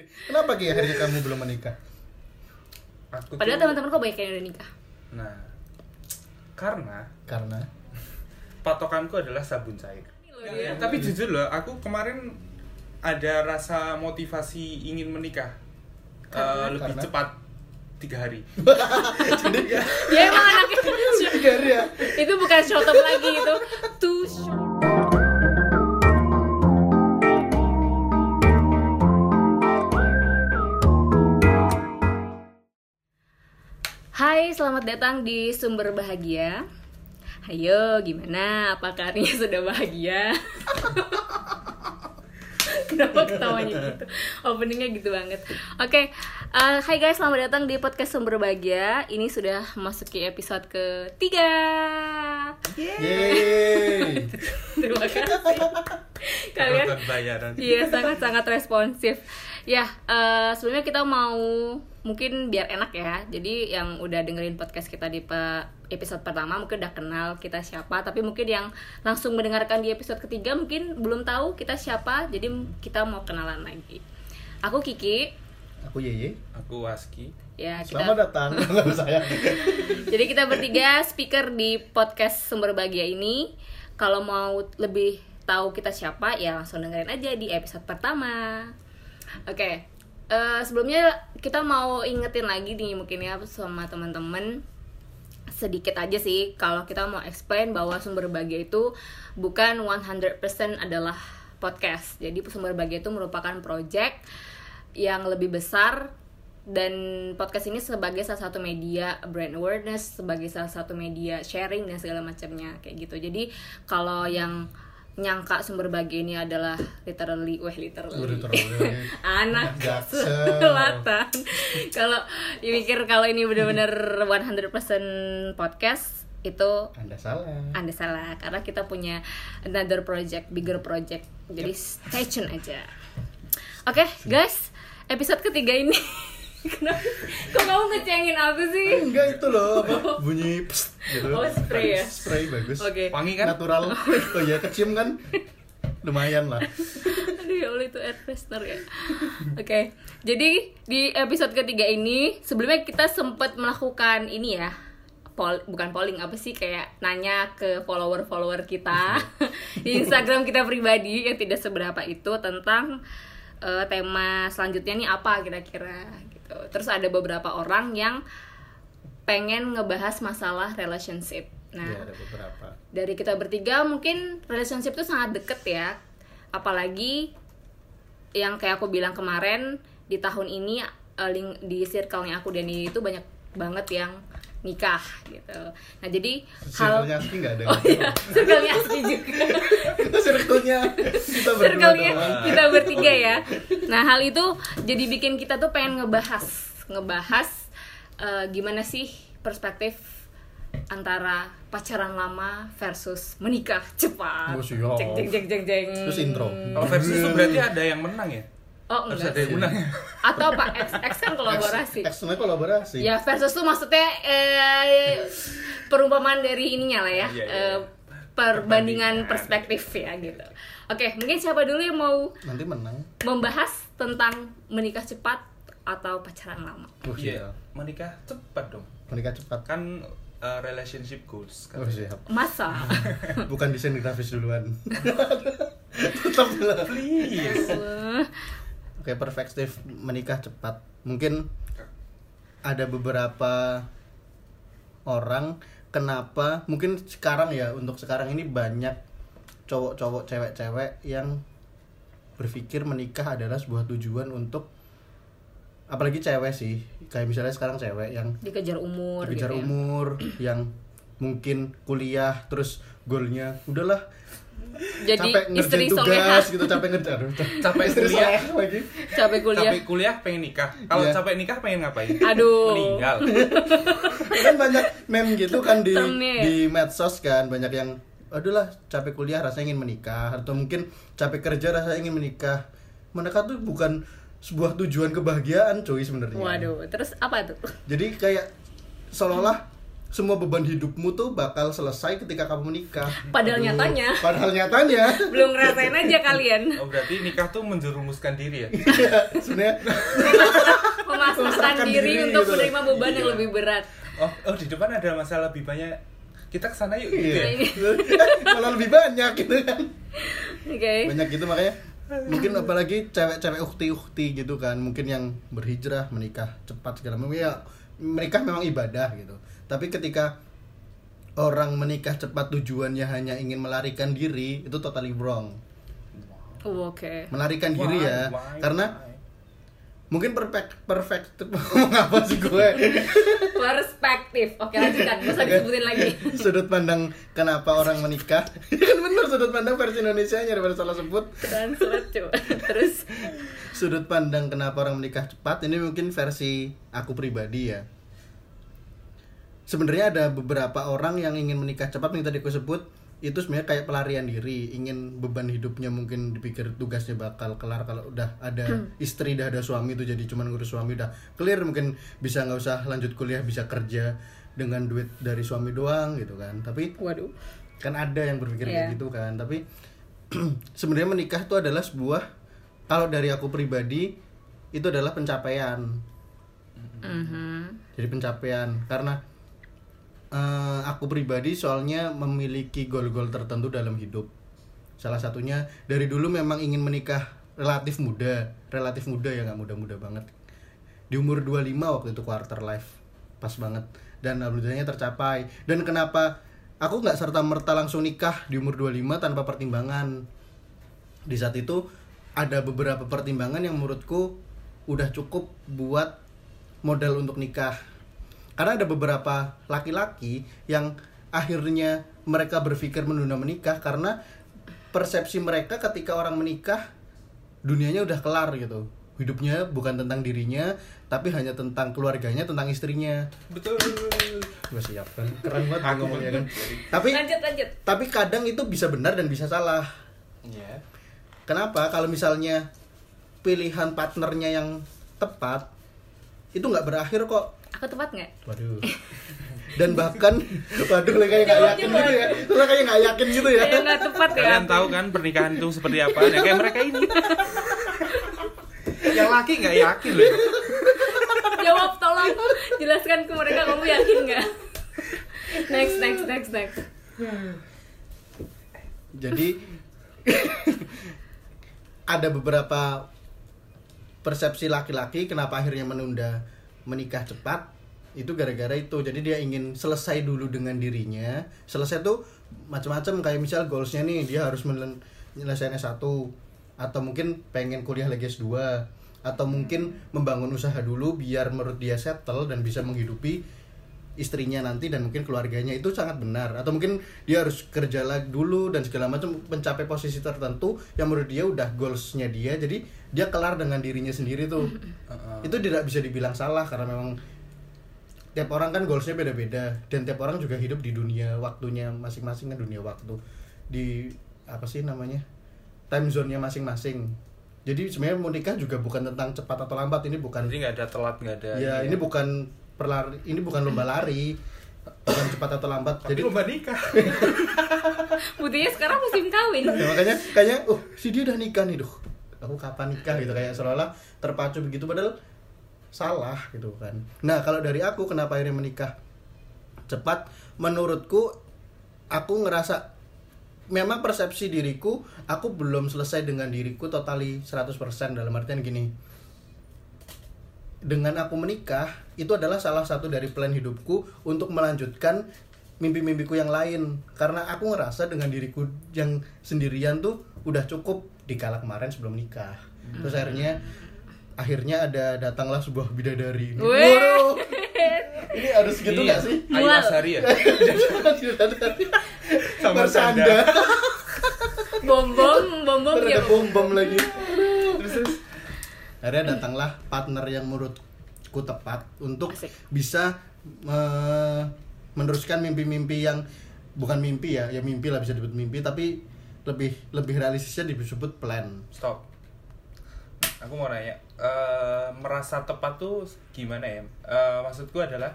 sendiri. Kenapa Ki akhirnya kamu belum menikah? Aku Padahal tuh- teman-teman kok banyak yang udah nikah. Nah, karena Karena patokanku adalah sabun cair. Ya, tapi jujur loh, aku kemarin ada rasa motivasi ingin menikah Karena? lebih Karena? cepat tiga hari. jadi Ya emang anaknya tiga hari ya. itu bukan short term lagi itu Hai, selamat datang di Sumber Bahagia. Ayo, gimana? Apa kabarnya sudah bahagia? Kenapa ketawanya gitu? Openingnya gitu banget. Oke, eh, hai guys, selamat datang di podcast Sumber Bahagia. Ini sudah memasuki episode ketiga. Yeay. Terima kasih. Kalian. Iya sangat-sangat responsif. Ya eh, sebelumnya kita mau mungkin biar enak ya. Jadi yang udah dengerin podcast kita di pe- episode pertama mungkin udah kenal kita siapa. Tapi mungkin yang langsung mendengarkan di episode ketiga mungkin belum tahu kita siapa. Jadi kita mau kenalan lagi. Aku Kiki. Aku Yeye. Aku Waski. Ya kita. Selamat datang. Saya. Jadi kita bertiga speaker di podcast Sumber Bahagia ini. Kalau mau lebih tahu kita siapa ya langsung dengerin aja di episode pertama. Oke. Eh, sebelumnya kita mau ingetin lagi nih mungkin ya sama teman-teman sedikit aja sih kalau kita mau explain bahwa sumber bahagia itu bukan 100% adalah podcast. Jadi sumber bahagia itu merupakan project yang lebih besar dan podcast ini sebagai salah satu media brand awareness, sebagai salah satu media sharing dan segala macamnya kayak gitu. Jadi kalau yang nyangka sumber bahagia ini adalah literally, wah literally, Literally. anak selatan. kalau dipikir kalau ini benar-benar 100% podcast itu Anda salah. anda salah karena kita punya another project, bigger project. Jadi stay tune aja. Oke, guys, episode ketiga ini Kenapa? Kok kamu ngecengin aku sih? Enggak itu loh apa bunyi pst, gitu. Oh, spray ya? Spray bagus. Oke. Wangi kan? Natural. Oh iya kecium kan? Lumayan lah. Aduh ya Allah itu air freshener ya. Oke, jadi di episode ketiga ini sebelumnya kita sempat melakukan ini ya, poll, bukan polling apa sih kayak nanya ke follower-follower kita di Instagram kita pribadi yang tidak seberapa itu tentang eh, tema selanjutnya nih apa kira-kira gitu. Terus ada beberapa orang yang pengen ngebahas masalah relationship. Nah, Iya ada beberapa. dari kita bertiga mungkin relationship itu sangat deket ya apalagi yang kayak aku bilang kemarin di tahun ini eh, di circle-nya aku dan ini itu banyak banget yang nikah gitu. Nah jadi hal Circle-nya Aski nggak ada. oh iya. circle-nya Aski juga. Circle-nya. Kita berdua kita bertiga ya. Nah hal itu jadi bikin kita tuh pengen ngebahas ngebahas eh, gimana sih perspektif antara pacaran lama versus menikah cepat. Oh, jeng jeng jeng jeng jeng. Terus intro. Kalau versus itu berarti ada yang menang ya? Oh Harus enggak ada yang menang ya? atau apa X, X kan kolaborasi X-nya kolaborasi. ya versus tuh maksudnya eh, perumpamaan dari ininya lah ya Iya, iya, eh, iya. perbandingan perspektif ya gitu oke mungkin siapa dulu yang mau Nanti menang. membahas tentang menikah cepat atau pacaran lama. Oh, Iya. siap. Menikah cepat dong. Menikah cepat. Kan uh, relationship goals Oh katanya. siap. Masa? Bukan desain grafis duluan. Tetap lah. Please. Oke, perspektif menikah cepat. Mungkin ada beberapa orang kenapa mungkin sekarang ya untuk sekarang ini banyak cowok-cowok cewek-cewek yang berpikir menikah adalah sebuah tujuan untuk apalagi cewek sih kayak misalnya sekarang cewek yang Dikejar umur dikejar gitu ya. umur yang mungkin kuliah terus goalnya udahlah Jadi capek istri tugas gitu capek ngejar Capek istri kuliah. soleha lagi capek kuliah. Capek kuliah pengen nikah. Kalau Iya. capek nikah pengen ngapain? Aduh. Meninggal. kan banyak meme gitu kan di di medsos kan banyak yang aduh lah capek kuliah rasanya ingin menikah atau mungkin capek kerja rasanya ingin menikah menikah tuh bukan sebuah tujuan kebahagiaan cuy sebenarnya Waduh, terus apa tuh? jadi kayak seolah-olah semua beban hidupmu tuh bakal selesai ketika kamu menikah. Padahal Aduh, nyatanya. Padahal nyatanya. belum ngerasain aja kalian Oh berarti nikah tuh menjerumuskan diri ya? Sebenarnya memasukkan Memasrahkan diri, diri untuk gitu. menerima beban yang Iya. lebih berat Oh, oh di depan ada masalah lebih banyak. Kita ke sana yuk gitu iya. ya. malah lebih banyak gitu kan. oke Banyak gitu makanya mungkin apalagi cewek-cewek ukti-ukti gitu kan mungkin yang berhijrah menikah cepat segala macam ya menikah memang ibadah gitu tapi ketika orang menikah cepat tujuannya hanya ingin melarikan diri itu totally wrong. Oh, oke. Melarikan diri Why? ya Why? karena Why? mungkin perfect perfect apa sih gue? Perspektif. Oke lanjutkan. Usah disebutin lagi. Sudut pandang kenapa orang menikah. Kan bener sudut pandang versi Indonesia nya daripada salah sebut. Translate coba. Terus? Sudut pandang kenapa orang menikah cepat ini mungkin versi aku pribadi ya sebenarnya ada beberapa orang yang ingin menikah cepat yang tadi aku sebut itu sebenarnya kayak pelarian diri ingin beban hidupnya mungkin dipikir tugasnya bakal kelar kalau udah ada istri udah ada suami itu jadi cuman ngurus suami udah clear mungkin bisa nggak usah lanjut kuliah bisa kerja dengan duit dari suami doang gitu kan. Tapi waduh. kan ada yang berpikir Iya. kayak gitu kan. Tapi sebenarnya menikah itu adalah sebuah kalau dari aku pribadi itu adalah pencapaian. Mhm. jadi pencapaian karena eh, aku pribadi soalnya memiliki goal-goal tertentu dalam hidup. Salah satunya dari dulu memang ingin menikah relatif muda. Relatif muda ya nggak muda-muda banget. Di umur 25 waktu itu quarter life. Pas banget. Dan alhamdulillahnya tercapai. Dan kenapa aku nggak serta merta langsung nikah di umur 25 tanpa pertimbangan? Di saat itu ada beberapa pertimbangan yang menurutku udah cukup buat modal untuk nikah karena ada beberapa laki-laki yang akhirnya mereka berpikir menunda menikah karena persepsi mereka ketika orang menikah dunianya udah kelar gitu. Hidupnya bukan tentang dirinya tapi hanya tentang keluarganya tentang istrinya. Betul. gue siap kan? Keren banget Aku ngomongnya kan? Tapi lanjut lanjut. tapi kadang itu bisa benar dan bisa salah. Iya. kenapa? Kalau misalnya pilihan partnernya yang tepat itu nggak berakhir kok aku tepat nggak Waduh. Dan bahkan, waduh, lo kayak nggak yakin gitu ya. Lo kayak nggak yakin gitu ya. kayak nggak tepat ya Kalian tahu kan pernikahan itu seperti apa? Ya kayak mereka ini. Yang laki nggak yakin loh. jawab tolong jelaskan ke mereka kamu yakin nggak next next next next Jadi ada beberapa persepsi laki-laki kenapa akhirnya menunda menikah cepat itu gara-gara itu. Jadi dia ingin selesai dulu dengan dirinya. Selesai tuh macam-macam kayak misal goalsnya nih dia harus menyelesaikan S1 atau mungkin pengen kuliah lagi S2 atau mungkin membangun usaha dulu biar menurut dia settle dan bisa menghidupi istrinya nanti dan mungkin keluarganya. Itu sangat benar. Atau mungkin dia harus kerja lagi dulu dan segala macam mencapai posisi tertentu yang menurut dia udah goalsnya dia. Jadi dia kelar dengan dirinya sendiri tuh. Itu tidak bisa dibilang salah karena memang tiap orang kan goalsnya beda-beda dan tiap orang juga hidup di dunia waktunya masing-masing kan dunia waktu. Di apa sih namanya time zone-nya masing-masing. Jadi sebenarnya mau nikah juga bukan tentang cepat atau lambat ini bukan Jadi nggak ada telat nggak ada. ya ini bukan perlari ini bukan lomba lari bukan cepat atau lambat. Jadi jadi lomba nikah. buktinya sekarang musim kawin. Ya, makanya kayaknya oh si dia udah nikah nih duh aku kapan nikah gitu kayak seolah-olah terpacu begitu padahal salah gitu kan. Nah kalau dari aku kenapa akhirnya menikah cepat? Menurutku aku ngerasa memang persepsi diriku aku belum selesai dengan diriku totali 100% dalam artian gini. Dengan aku menikah itu adalah salah satu dari plan hidupku untuk melanjutkan mimpi-mimpiku yang lain. Karena aku ngerasa dengan diriku yang sendirian tuh udah cukup di kala kemarin sebelum nikah terus akhirnya akhirnya ada datanglah sebuah bidadari. Waduh, ini harus gitu Iya. nggak sih Ayu. Asari ya. Sama. Sanda. bom bom bom bom ya bom bom lagi terus terus akhirnya datanglah partner yang menurutku tepat untuk Asik. bisa me- meneruskan mimpi-mimpi yang bukan mimpi ya ya mimpi lah bisa disebut mimpi tapi lebih lebih realistisnya disebut plan Stop. Aku mau nanya, eh, merasa tepat tuh gimana ya? Eh, maksudku adalah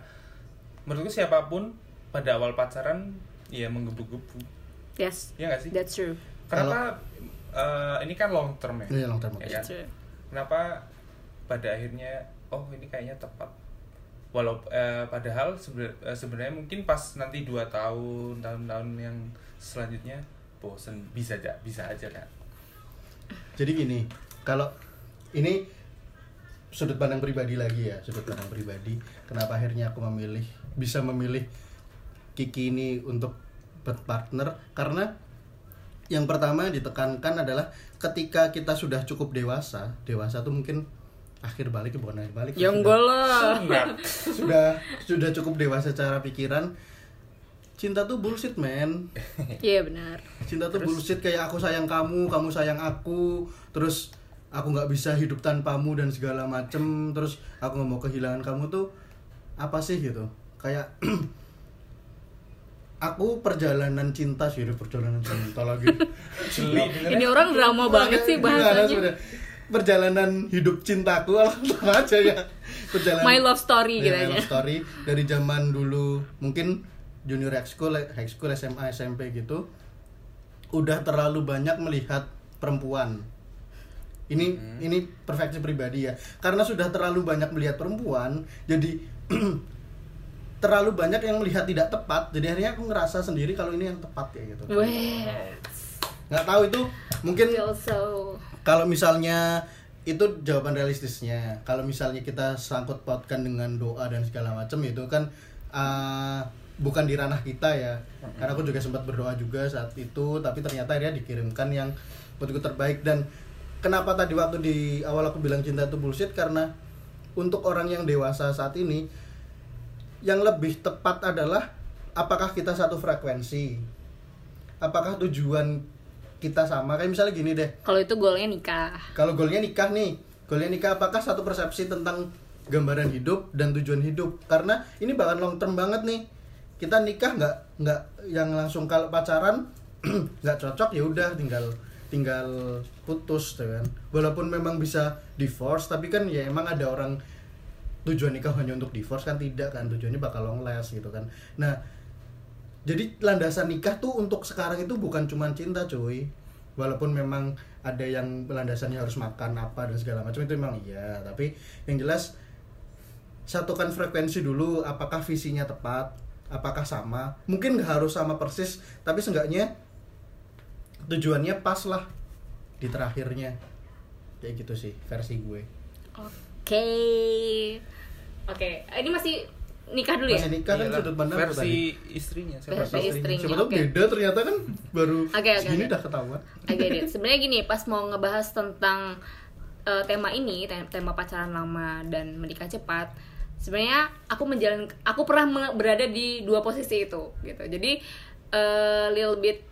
menurutku siapa pun pada awal pacaran ya menggebu-gebu yes ya nggak sih that's true kenapa eh, ini kan long term ya Ini long term. Ya kan? true kenapa pada akhirnya oh ini kayaknya tepat walau eh, padahal sebenar- eh, sebenarnya mungkin pas nanti dua tahun tahun-tahun yang selanjutnya bosen bisa aja bisa aja kan Jadi gini, kalau ini sudut pandang pribadi lagi ya, sudut pandang pribadi. Kenapa akhirnya aku memilih bisa memilih Kiki ini untuk berpartner karena yang pertama ditekankan adalah ketika kita sudah cukup dewasa, dewasa tuh mungkin akhir balik bukan akhir balik. ya sudah- sudah sudah cukup dewasa secara pikiran. Cinta tuh bullshit, man. iya benar. Cinta tuh bullshit kayak aku sayang kamu kamu sayang aku terus aku nggak bisa hidup tanpamu dan segala macem terus aku nggak mau kehilangan kamu tuh apa sih gitu. Kayak aku perjalanan cinta sih udah perjalanan cinta lagi. Jeli ini orang drama banget sih bahasanya. perjalanan hidup cintaku langsung aja ya. Perjalanan My love story Ya, gitu my aja. love story. Dari zaman dulu mungkin junior high school high school SMA SMP gitu udah terlalu banyak melihat perempuan. Ini ini perfeksi pribadi ya. Karena sudah terlalu banyak melihat perempuan jadi terlalu banyak yang melihat tidak tepat jadi akhirnya aku ngerasa sendiri kalau ini yang tepat ya gitu. Weh, nggak tahu itu mungkin so. kalau misalnya itu jawaban realistisnya. Kalau misalnya kita sangkut pautkan dengan doa dan segala macam itu kan uh, bukan di ranah kita ya. Karena aku juga sempat berdoa juga saat itu tapi ternyata dia dikirimkan yang menurutku terbaik. Dan kenapa tadi waktu di awal aku bilang cinta itu bullshit? Karena untuk orang yang dewasa saat ini yang lebih tepat adalah apakah kita satu frekuensi? Apakah tujuan kita sama? Kayak misalnya gini deh. Kalau itu goalnya nikah. Kalau goalnya nikah nih goalnya nikah apakah satu persepsi tentang gambaran hidup dan tujuan hidup? Karena ini bahkan long term banget nih kita nikah nggak nggak yang langsung kalau pacaran nggak cocok ya udah tinggal tinggal putus tuh kan. Walaupun memang bisa divorce tapi kan ya emang ada orang tujuan nikah hanya untuk divorce kan? Tidak kan tujuannya bakal long last gitu kan. Nah jadi landasan nikah tuh untuk sekarang itu bukan cuma cinta cuy. Walaupun memang ada yang landasannya harus makan apa dan segala macam itu memang iya. Tapi yang jelas satukan frekuensi dulu apakah visinya tepat apakah sama mungkin nggak harus sama persis tapi seenggaknya tujuannya pas lah di terakhirnya kayak gitu sih versi gue oke oke ini masih nikah dulu ya masih nikah kan Iyalah, sudut pandang tadi? versi istrinya siapa Versi tahu. istrinya, Siapa tahu oke. beda ternyata kan baru Oke, oke, segini oke. udah ketahuan get it. Sebenarnya gini, pas mau ngebahas tentang eh, tema ini, te- tema pacaran lama dan menikah cepat, sebenarnya aku menjalan, aku pernah berada di dua posisi itu, gitu. Jadi eh, little bit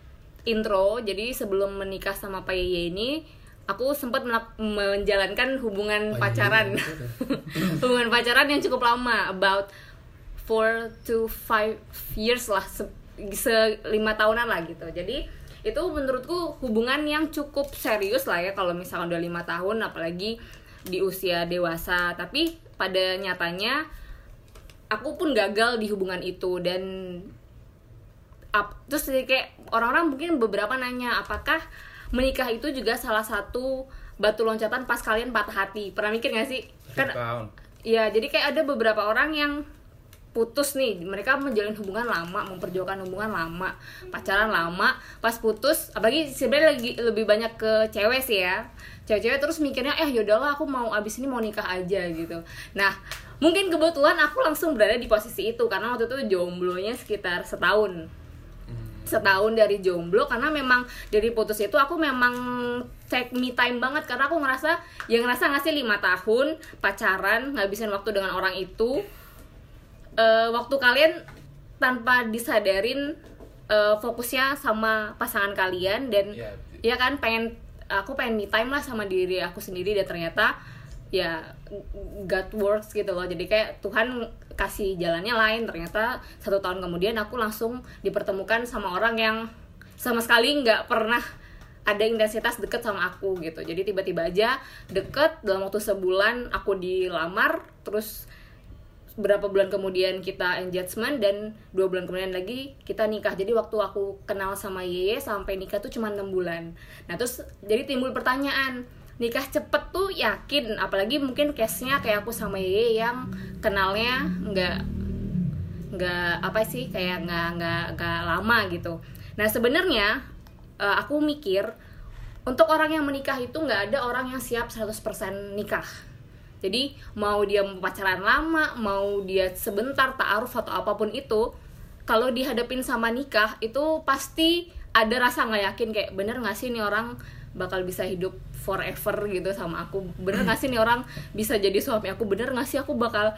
intro. Jadi sebelum menikah sama Pak Yeye ini, aku sempat menjalankan hubungan Yeye pacaran, deh. hubungan pacaran yang cukup lama, about 4 to 5 years lah se, se- lima tahunan lah gitu jadi itu menurutku hubungan yang cukup serius lah ya kalau misalkan udah lima tahun apalagi di usia dewasa tapi pada nyatanya aku pun gagal di hubungan itu dan ap- terus kayak orang-orang mungkin beberapa nanya apakah menikah itu juga salah satu batu loncatan pas kalian patah hati? Pernah mikir gak sih? Kan Iya, jadi kayak ada beberapa orang yang putus nih, mereka menjalin hubungan lama, memperjuangkan hubungan lama, pacaran lama, pas putus, apalagi sebenarnya lagi lebih banyak ke cewek sih ya, cewek-cewek terus mikirnya, eh yaudahlah aku mau abis ini mau nikah aja gitu. Nah, mungkin kebetulan aku langsung berada di posisi itu karena waktu itu jomblonya sekitar setahun. Setahun dari jomblo karena memang dari putus itu aku memang take me time banget karena aku ngerasa ya ngerasa ngasih lima tahun pacaran ngabisin waktu dengan orang itu Eh, waktu kalian tanpa disadarin eh, fokusnya sama pasangan kalian dan Ya, ya kan pengen aku pengen me time lah sama diri aku sendiri dan ternyata ya God works gitu loh. Jadi kayak Tuhan kasih jalannya lain. Ternyata satu tahun kemudian aku langsung dipertemukan sama orang yang sama sekali nggak pernah ada intensitas deket sama aku gitu. Jadi tiba-tiba aja deket dalam waktu sebulan aku dilamar terus berapa bulan kemudian kita engagement dan dua bulan kemudian lagi kita nikah. Jadi waktu aku kenal sama Yeye sampai nikah tuh cuma enam bulan. Nah terus jadi timbul pertanyaan nikah cepet tuh yakin? Apalagi mungkin case nya kayak aku sama Yeye yang kenalnya nggak nggak apa sih kayak nggak nggak nggak lama gitu. Nah sebenarnya eh, aku mikir untuk orang yang menikah itu nggak ada orang yang siap 100% nikah jadi mau dia pacaran lama mau dia sebentar taaruf atau apa pun itu kalau dihadapin sama nikah itu pasti ada rasa nggak yakin kayak bener nggak sih nih orang bakal bisa hidup forever gitu sama aku? Bener nggak sih nih orang bisa jadi suami aku? Bener nggak sih aku bakal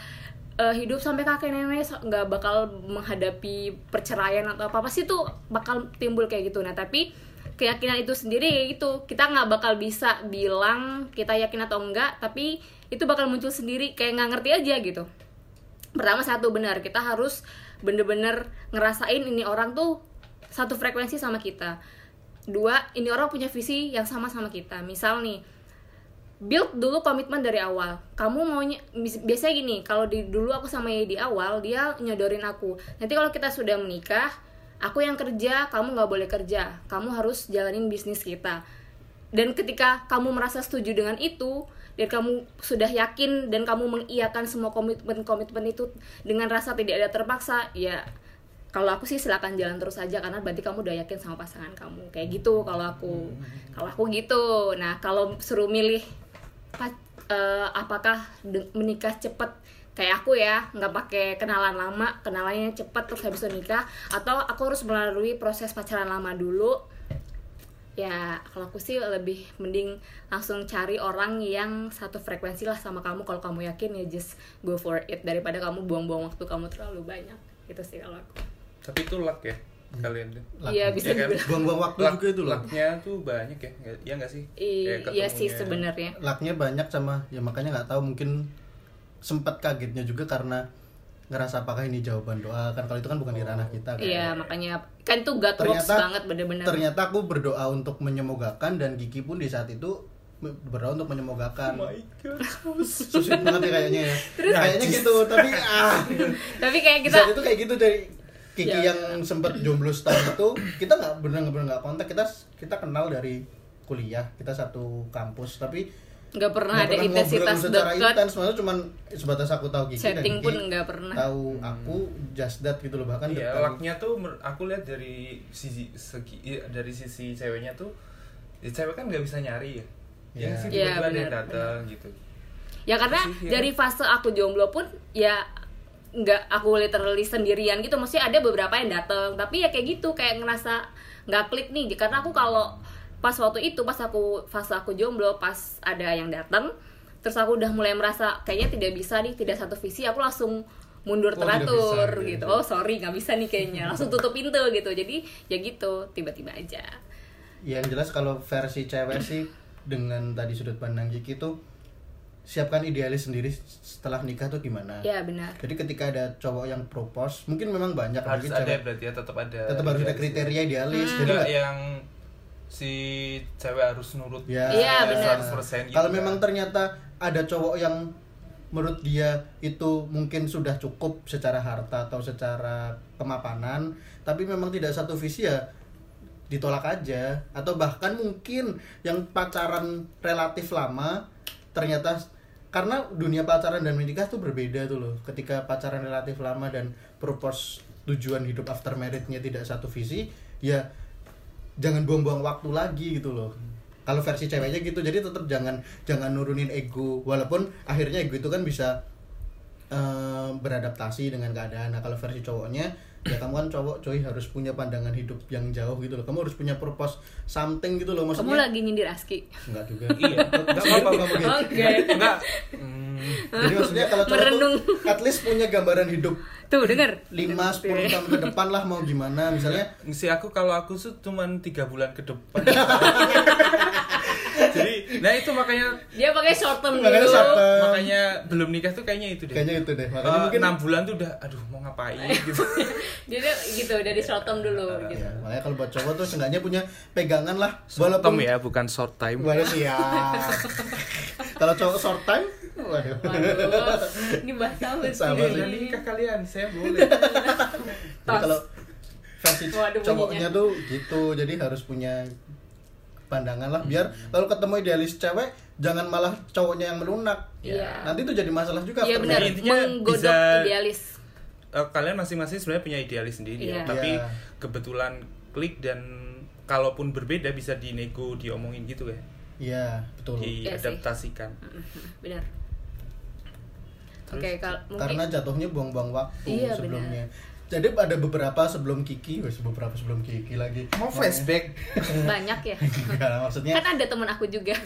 eh, hidup sampai kakek nenek? Nggak bakal menghadapi perceraian atau apa? Apa sih tuh bakal timbul kayak gitu. Nah tapi keyakinan itu sendiri gitu kita nggak bakal bisa bilang kita yakin atau enggak tapi itu bakal muncul sendiri kayak nggak ngerti aja gitu. Pertama satu benar kita harus bener-bener ngerasain ini orang tuh satu frekuensi sama kita. Dua ini orang punya visi yang sama sama kita. Misal nih build dulu komitmen dari awal. Kamu maunya biasanya gini kalau di dulu aku sama Ye di awal dia nyodorin aku. Nanti kalau kita sudah menikah aku yang kerja kamu nggak boleh kerja. Kamu harus jalanin bisnis kita. Dan ketika kamu merasa setuju dengan itu dan kamu sudah yakin dan kamu mengiyakan semua komitmen-komitmen itu dengan rasa tidak ada terpaksa ya kalau aku sih silakan jalan terus aja karena berarti kamu udah yakin sama pasangan kamu. Kayak gitu kalau aku. Kalau aku gitu. Nah kalau suruh milih eh, apakah menikah cepet kayak aku ya nggak pakai kenalan lama kenalannya cepet terus habis itu nikah. Atau aku harus melalui proses pacaran lama dulu. Ya kalau aku sih lebih mending langsung cari orang yang satu frekuensi lah sama kamu. Kalau kamu yakin ya just go for it. Daripada kamu buang-buang waktu kamu terlalu banyak. Gitu sih kalau aku. Tapi itu luck ya kalian tuh iya bisa Iya kan? buang-buang waktu luck, juga itu lucknya tuh banyak ya iya nggak sih? I- iya sih sebenarnya. Lucknya banyak sama ya makanya nggak tahu mungkin sempat kagetnya juga karena ngerasa apakah ini jawaban doa? Kan kalau itu kan bukan di ranah kita kan. iya makanya kan itu God works ternyata banget bener-bener. ternyata aku berdoa untuk menyemogakan dan Gigi pun di saat itu berdoa untuk menyemogakan. Oh my god susah banget ya kayaknya ya. Kayaknya gitu tapi ah. Tapi kayak kita saat itu kayak gitu dari Kiki Ya. yang sempat jomblo setahun itu kita nggak benar-benar nggak kontak. Kita kita kenal dari kuliah kita satu kampus. Tapi nggak pernah nggak ada pernah intensitas secara dekat intens maksudnya cuman sebatas aku tahu Kiki dan Chatting Kiki pun nggak pernah. tahu aku just that gitu loh bahkan Iya, dekat- lucknya tuh aku lihat dari sisi segi iya, dari sisi ceweknya tuh ya cewek kan nggak bisa nyari ya. Yang sih tiba-tiba benar, datang gitu. ya karena Sih, ya. dari fase aku jomblo pun ya nggak aku literally sendirian gitu maksudnya ada beberapa yang datang tapi ya kayak gitu kayak ngerasa nggak klik nih karena aku kalau pas waktu itu pas aku fase aku jomblo pas ada yang datang terus aku udah mulai merasa kayaknya tidak bisa nih tidak satu visi aku langsung mundur Oh, teratur bisa, gitu gitu. oh sorry nggak bisa nih kayaknya langsung tutup pintu gitu jadi ya gitu tiba-tiba aja Ya, yang jelas kalau versi cewek sih dengan tadi sudut pandang Kiki tuh siapkan idealis sendiri setelah nikah tuh gimana ya benar jadi ketika ada cowok yang propose mungkin memang banyak Harus ada cewek berarti ya tetap ada. tetap harus ada idealis. kriteria idealis Hmm. jadi nggak- yang si cewek harus nurut Ya, Iya, benar. 100% gitu Kalau kan. memang ternyata ada cowok yang menurut dia itu mungkin sudah cukup secara harta atau secara kemapanan, tapi memang tidak satu visi ya ditolak aja atau bahkan mungkin yang pacaran relatif lama ternyata karena dunia pacaran dan menikah tuh berbeda tuh loh. Ketika pacaran relatif lama dan purpose tujuan hidup after marriage-nya tidak satu visi, ya jangan buang-buang waktu lagi gitu loh. Kalau versi ceweknya gitu jadi tetap jangan jangan nurunin ego. Walaupun akhirnya ego itu kan bisa eh, beradaptasi dengan keadaan. Nah kalau versi cowoknya ya kamu kan cowok coy harus punya pandangan hidup yang jauh gitu loh. Kamu harus punya purpose something gitu loh kamu maksudnya lagi nyindir Aski. Enggak juga. Iya, nggak apa-apa. Kamu gitu. oke. Enggak. Hmm, jadi maksudnya kalau cowok Merenung. tuh at least punya gambaran hidup. Tuh denger 5 10 tahun ke depan lah mau gimana misalnya. Si aku kalau aku tuh cuman tiga bulan ke depan. Jadi, nah itu makanya dia pakai short term dulu Makanya short term. makanya belum nikah tuh kayaknya itu deh. kayaknya itu deh makanya Eh, mungkin enam bulan tuh udah aduh mau ngapain gitu. jadi gitu dari short term dulu gitu ya, makanya kalau buat cowok tuh seenggaknya punya pegangan lah Short term walaupun ya, bukan short time. Waduh siap. Kalau cowok short time, waduh. Waduh, ini sahabat Sahabat sendiri. Udah nikah kalian, saya boleh. Kalau versi Waduh, cowoknya bunyinya. tuh gitu jadi harus punya pandangan lah biar kalau ketemu idealis cewek jangan malah cowoknya yang melunak Iya. nanti tuh jadi masalah juga Iya after benar, intinya menggodok bisa- idealis. Eh, kalian masing-masing sebenarnya punya idealis sendiri Iya. ya, tapi Iya. kebetulan klik dan kalaupun berbeda bisa dinego, diomongin gitu ya, iya betul Iya diadaptasikan. Benar. Terus? Oke, kalau mungkin karena jatuhnya buang-buang waktu Iya, sebelumnya jadi ada beberapa sebelum Kiki wes beberapa sebelum Kiki lagi Mau flashback? banyak ya. Enggak, maksudnya kan ada temen aku juga.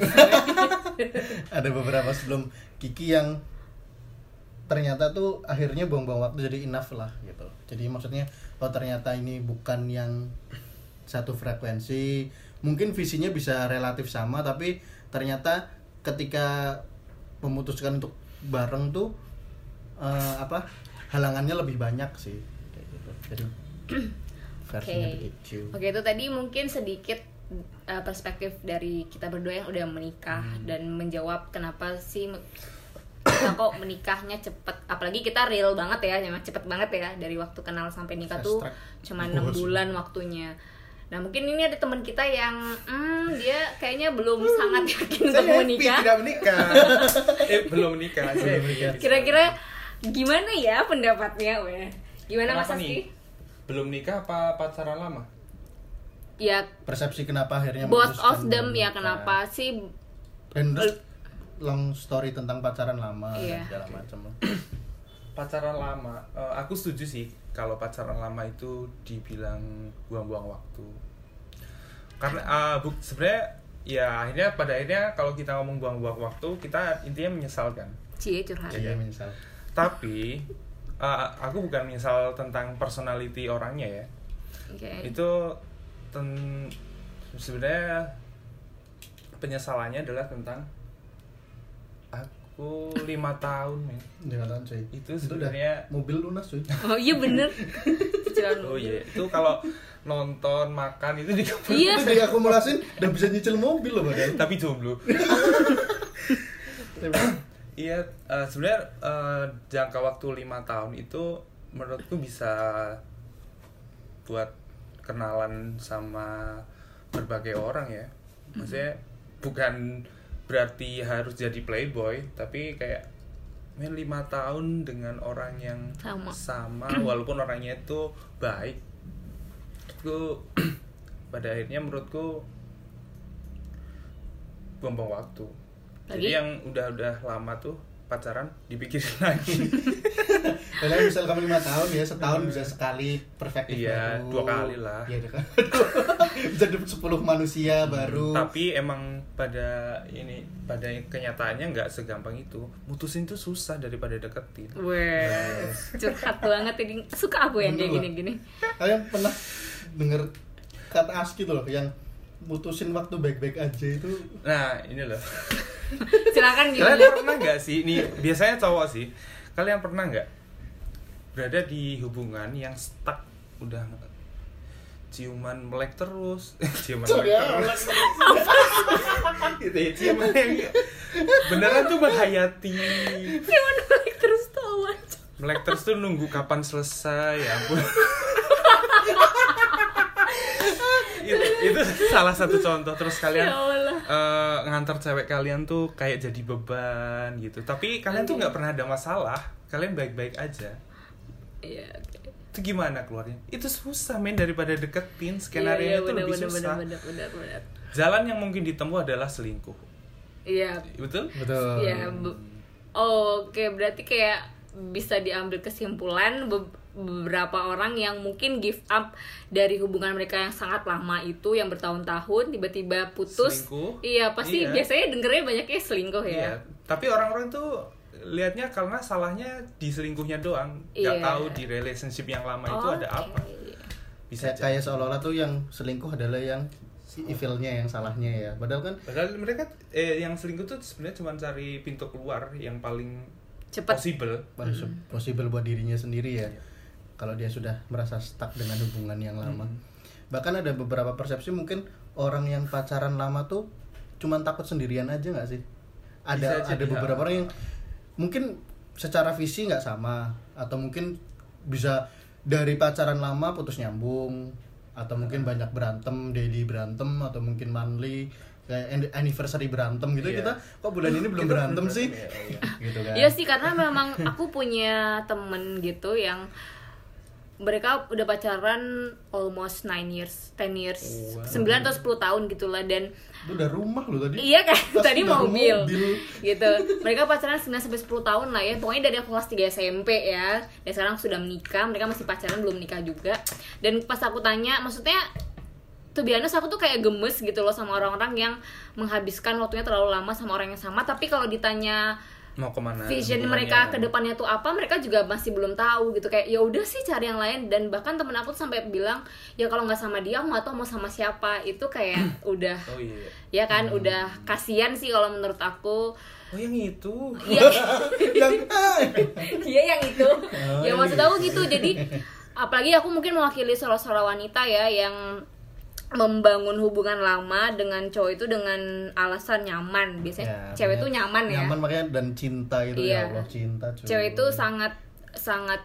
ada beberapa sebelum Kiki yang ternyata tuh akhirnya buang-buang waktu jadi enough lah gitu jadi maksudnya oh ternyata ini bukan yang satu frekuensi mungkin visinya bisa relatif sama tapi ternyata ketika memutuskan untuk bareng tuh eh, apa halangannya lebih banyak sih kayak jadi versinya Oke. begitu Oke, itu tadi mungkin sedikit uh, perspektif dari kita berdua yang udah menikah Hmm. dan menjawab kenapa sih kita kok menikahnya cepet apalagi kita real banget ya memang cepet banget ya dari waktu kenal sampai nikah Fast tuh cuma enam bulan waktunya nah mungkin ini ada teman kita yang hmm, dia kayaknya belum sangat yakin untuk menikah tidak menikah. eh belum menikah. Kira-kira gimana ya pendapatnya weh gimana mas Kenapa Aski nih? Belum nikah apa pacaran lama? ya persepsi kenapa akhirnya both of them ya kenapa sih dan terus long story tentang pacaran lama Iya. dan segala macam. Pacaran lama, eh, aku setuju sih kalau pacaran lama itu dibilang buang-buang waktu. Karena eh, bu- sebenarnya ya akhirnya pada akhirnya kalau kita ngomong buang-buang waktu kita intinya menyesalkan. cie curhat Jadi misal Tapi eh, aku bukan menyesal tentang personality orangnya ya. oke. Itu ten sebenarnya penyesalannya adalah tentang aku lima tahun men. Jangan tahu cuy. Itu sebenarnya- mobil lunas cuy. Oh iya bener. Cicilan oh iya. Itu kalau nonton makan itu di iya. Itu diakumulasin udah bisa nyicil mobil loh padahal. Tapi jomblo iya eh, sebenarnya eh, jangka waktu lima tahun itu menurutku bisa buat kenalan sama berbagai orang ya. Maksudnya bukan berarti harus jadi playboy tapi kayak men lima tahun dengan orang yang Sama. sama walaupun orangnya itu baik itu pada akhirnya menurutku buang-buang waktu Lagi? jadi yang udah-udah lama tuh pacaran dipikirin lagi Padahal misal kamu lima tahun ya setahun bisa sekali perspektif Iya, baru dua kali lah. iya kali. bisa dapet 10 manusia baru tapi emang pada ini pada kenyataannya nggak segampang itu mutusin tuh susah daripada deketin Wes, curhat banget ini. Suka aku yang kayak gini-gini. kalian pernah denger kata ASKI tuh loh yang mutusin waktu baik-baik aja itu. Nah ini loh. Silakan kalian gimana? pernah nggak sih? Ini biasanya cowok sih. Kalian pernah nggak berada di hubungan yang stuck? Udah ciuman melek terus. Ciuman melek terus. Gitu ya ciuman yang beneran tuh menghayati. Cuman balik terus tawa. melek terus tuh nunggu kapan selesai ya ampun itu, salah satu contoh terus kalian Ya Allah. eh, ngantar cewek kalian tuh kayak jadi beban gitu tapi kalian tuh nggak pernah ada masalah kalian baik-baik aja Iya. oke. itu gimana keluarnya itu susah men daripada deketin skenario Iya, iya, itu bener, lebih bener, susah bener, bener, bener. jalan yang mungkin ditempuh adalah selingkuh Iya. betul betul Iya. be- oh, Oke, berarti kayak bisa diambil kesimpulan be- beberapa orang yang mungkin give up dari hubungan mereka yang sangat lama itu yang bertahun-tahun tiba-tiba putus. Selingkuh. Iya, pasti Iya. biasanya dengernya banyaknya selingkuh ya. Iya, tapi orang-orang tuh lihatnya karena salahnya di selingkuhnya doang, nggak Iya. tahu di relationship yang lama itu ada Oke. apa. Bisa kayak, kayak seolah-olah tuh yang selingkuh adalah yang si evilnya yang salahnya ya padahal kan Padahal mereka eh yang selingkuh tuh sebenarnya cuma cari pintu keluar yang paling Cepat. possible. harus possible buat dirinya sendiri ya kalau dia sudah merasa stuck dengan hubungan yang lama. Bahkan ada beberapa persepsi mungkin orang yang pacaran lama tuh cuman takut sendirian aja nggak sih? Ada Bisa ada beberapa ya. orang yang mungkin secara visi nggak sama atau mungkin bisa dari pacaran lama putus nyambung atau mungkin banyak berantem daily berantem atau mungkin monthly kayak an- anniversary berantem gitu. Iya. kita kok bulan ini belum berantem sih? berantem, ya, iya. gitu kan. Iya sih karena memang aku punya temen gitu yang mereka udah pacaran almost 9 years, 10 years, Wow. 9 atau 10 tahun gitulah dan itu udah rumah loh tadi iya kan tadi mobil. mobil. gitu. Mereka pacaran 9 sampai 10 tahun lah ya. Pokoknya dari aku kelas 3 SMP ya. Dan sekarang sudah menikah, mereka masih pacaran belum nikah juga. Dan pas aku tanya, maksudnya tuh biasa aku tuh kayak gemes gitu loh sama orang-orang yang menghabiskan waktunya terlalu lama sama orang yang sama tapi kalau ditanya mau ke mana vision mereka ke depannya tuh apa mereka juga masih belum tahu gitu. Kayak ya udah sih cari yang lain. Dan bahkan temen aku tuh sampai bilang ya kalau nggak sama dia aku nggak tahu mau sama siapa. Itu kayak udah oh iya ya kan? Udah kasihan sih kalau menurut aku. Oh yang itu? Iya. Yang iya yang itu. Oh, ya maksud aku gitu. Jadi apalagi aku mungkin mewakili seorang-seorang wanita ya yang membangun hubungan lama dengan cowok itu dengan alasan nyaman biasanya Ya, cewek bener. tuh nyaman ya nyaman makanya dan cinta gitu Iya. ya Allah cinta cuy. cewek itu sangat sangat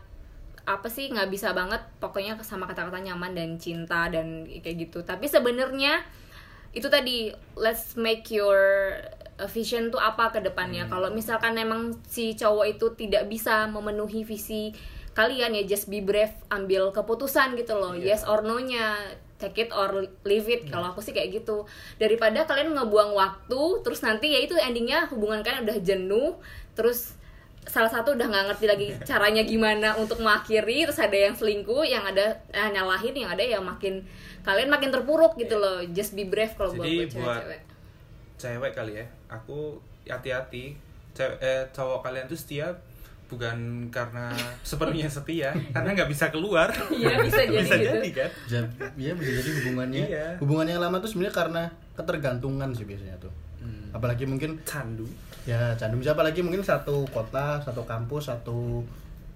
apa sih nggak bisa banget pokoknya sama kata-kata nyaman dan cinta dan kayak gitu tapi sebenarnya itu tadi let's make your vision tuh apa ke depannya kalau misalkan emang si cowok itu tidak bisa memenuhi visi kalian ya just be brave ambil keputusan gitu loh Iya. yes or no nya take it or leave it. Kalau aku sih kayak gitu. Daripada kalian ngebuang waktu terus nanti ya itu endingnya hubungan kalian udah jenuh terus salah satu udah nggak ngerti lagi caranya gimana untuk mengakhiri terus ada yang selingkuh yang ada eh, nyalahin yang ada ya makin kalian makin terpuruk gitu loh. Just be brave kalau buat, cewek-cewek. cewek kali ya aku hati-hati. Cewek eh, cowok kalian tuh setia bukan karena sepenuhnya setia karena nggak bisa keluar Iya, bisa jadi bisa gitu. jadi kan Ja- Iya bisa jadi hubungannya Iya. hubungan yang lama tuh sebenarnya karena ketergantungan sih biasanya tuh Hmm. apalagi mungkin candu ya candu bisa apalagi mungkin satu kota satu kampus satu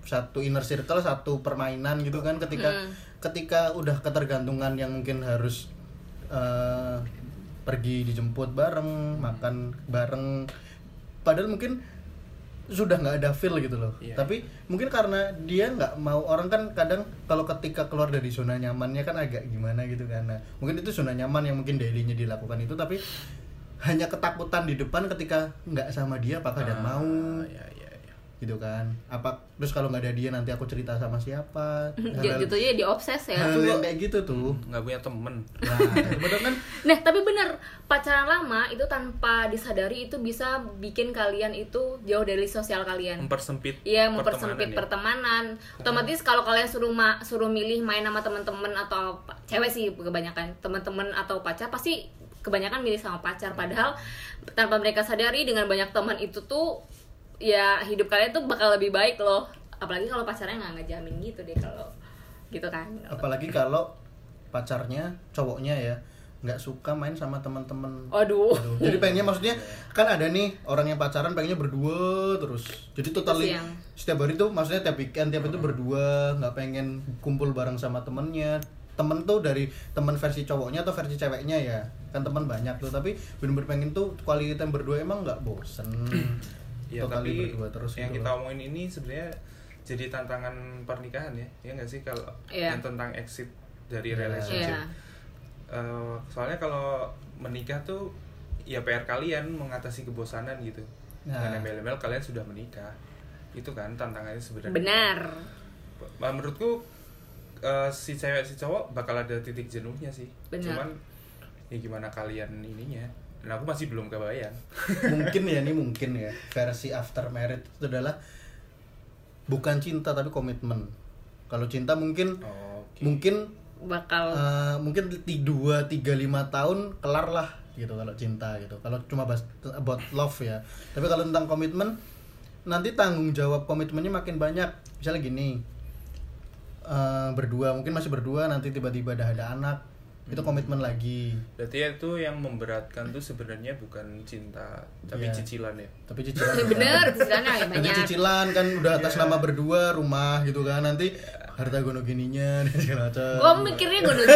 satu inner circle satu permainan gitu kan ketika Hmm. ketika udah ketergantungan yang mungkin harus eh, pergi dijemput bareng makan bareng padahal mungkin sudah nggak ada feel gitu loh Iya. tapi mungkin karena dia nggak mau orang kan kadang kalau ketika keluar dari zona nyamannya kan agak gimana gitu Nah, mungkin itu zona nyaman yang mungkin dailynya dilakukan itu tapi hanya ketakutan di depan ketika nggak sama dia apakah dia Ah, mau ya, ya, ya. Gitu kan. Apa terus kalau nggak ada dia nanti aku cerita sama siapa? J- jatuhnya di obses ya. hal yang kayak gitu tuh. nggak punya temen. Nah bener kan? Nah, tapi bener pacaran lama itu tanpa disadari itu bisa bikin kalian itu jauh dari sosial kalian. mempersempit Iya, mempersempit pertemanan ya. pertemanan. Otomatis kalau kalian suruh ma- suruh milih main sama teman-teman atau cewek sih kebanyakan. Teman-teman atau pacar pasti kebanyakan milih sama pacar. Padahal tanpa mereka sadari dengan banyak teman itu tuh ya hidup kalian tuh bakal lebih baik loh. Apalagi kalau pacarnya nggak ngejamin gitu deh kalau gitu kan. apalagi kalau pacarnya cowoknya ya nggak suka main sama teman-teman Aduh. Aduh, jadi pengennya maksudnya kan ada nih orang yang pacaran pengennya berdua terus jadi totally Terus yang- setiap hari tuh maksudnya tiap weekend tiap itu berdua nggak pengen kumpul bareng sama temennya temen tuh dari temen versi cowoknya atau versi ceweknya ya kan teman banyak tuh tapi bener-bener pengen tuh time berdua emang nggak bosen ya Totally tapi berdua terus yang gitu kita loh. omongin ini sebenarnya jadi tantangan pernikahan ya ya nggak sih kalau Iya. yang tentang exit dari Iya. relationship Iya. Eh, soalnya kalau menikah tuh ya PR kalian mengatasi kebosanan gitu Nah. dan embel-embel kalian sudah menikah itu kan tantangannya sebenarnya Benar. Bah, menurutku eh, si cewek si cowok bakal ada titik jenuhnya sih Benar. cuman ya gimana kalian ininya dan aku masih belum kebayang. Mungkin ya ini mungkin ya. Versi after marriage itu adalah bukan cinta tapi komitmen. Kalau cinta mungkin Oke. mungkin Bakal eh, mungkin di dua tiga lima tahun kelar lah gitu kalau cinta gitu. Kalau cuma bahas about love ya. Tapi kalau tentang komitmen nanti tanggung jawab komitmennya makin banyak. Misalnya gini eh, berdua mungkin masih berdua nanti tiba-tiba ada ada anak itu komitmen lagi Berarti ya itu yang memberatkan tuh sebenarnya bukan cinta, tapi Iya. cicilan ya. tapi cicilan Ya bener, ya nanti banyak. cicilan kan udah atas Iya. nama berdua rumah gitu kan nanti harta gono gininya dan segala macam Gua mikirnya gue gini.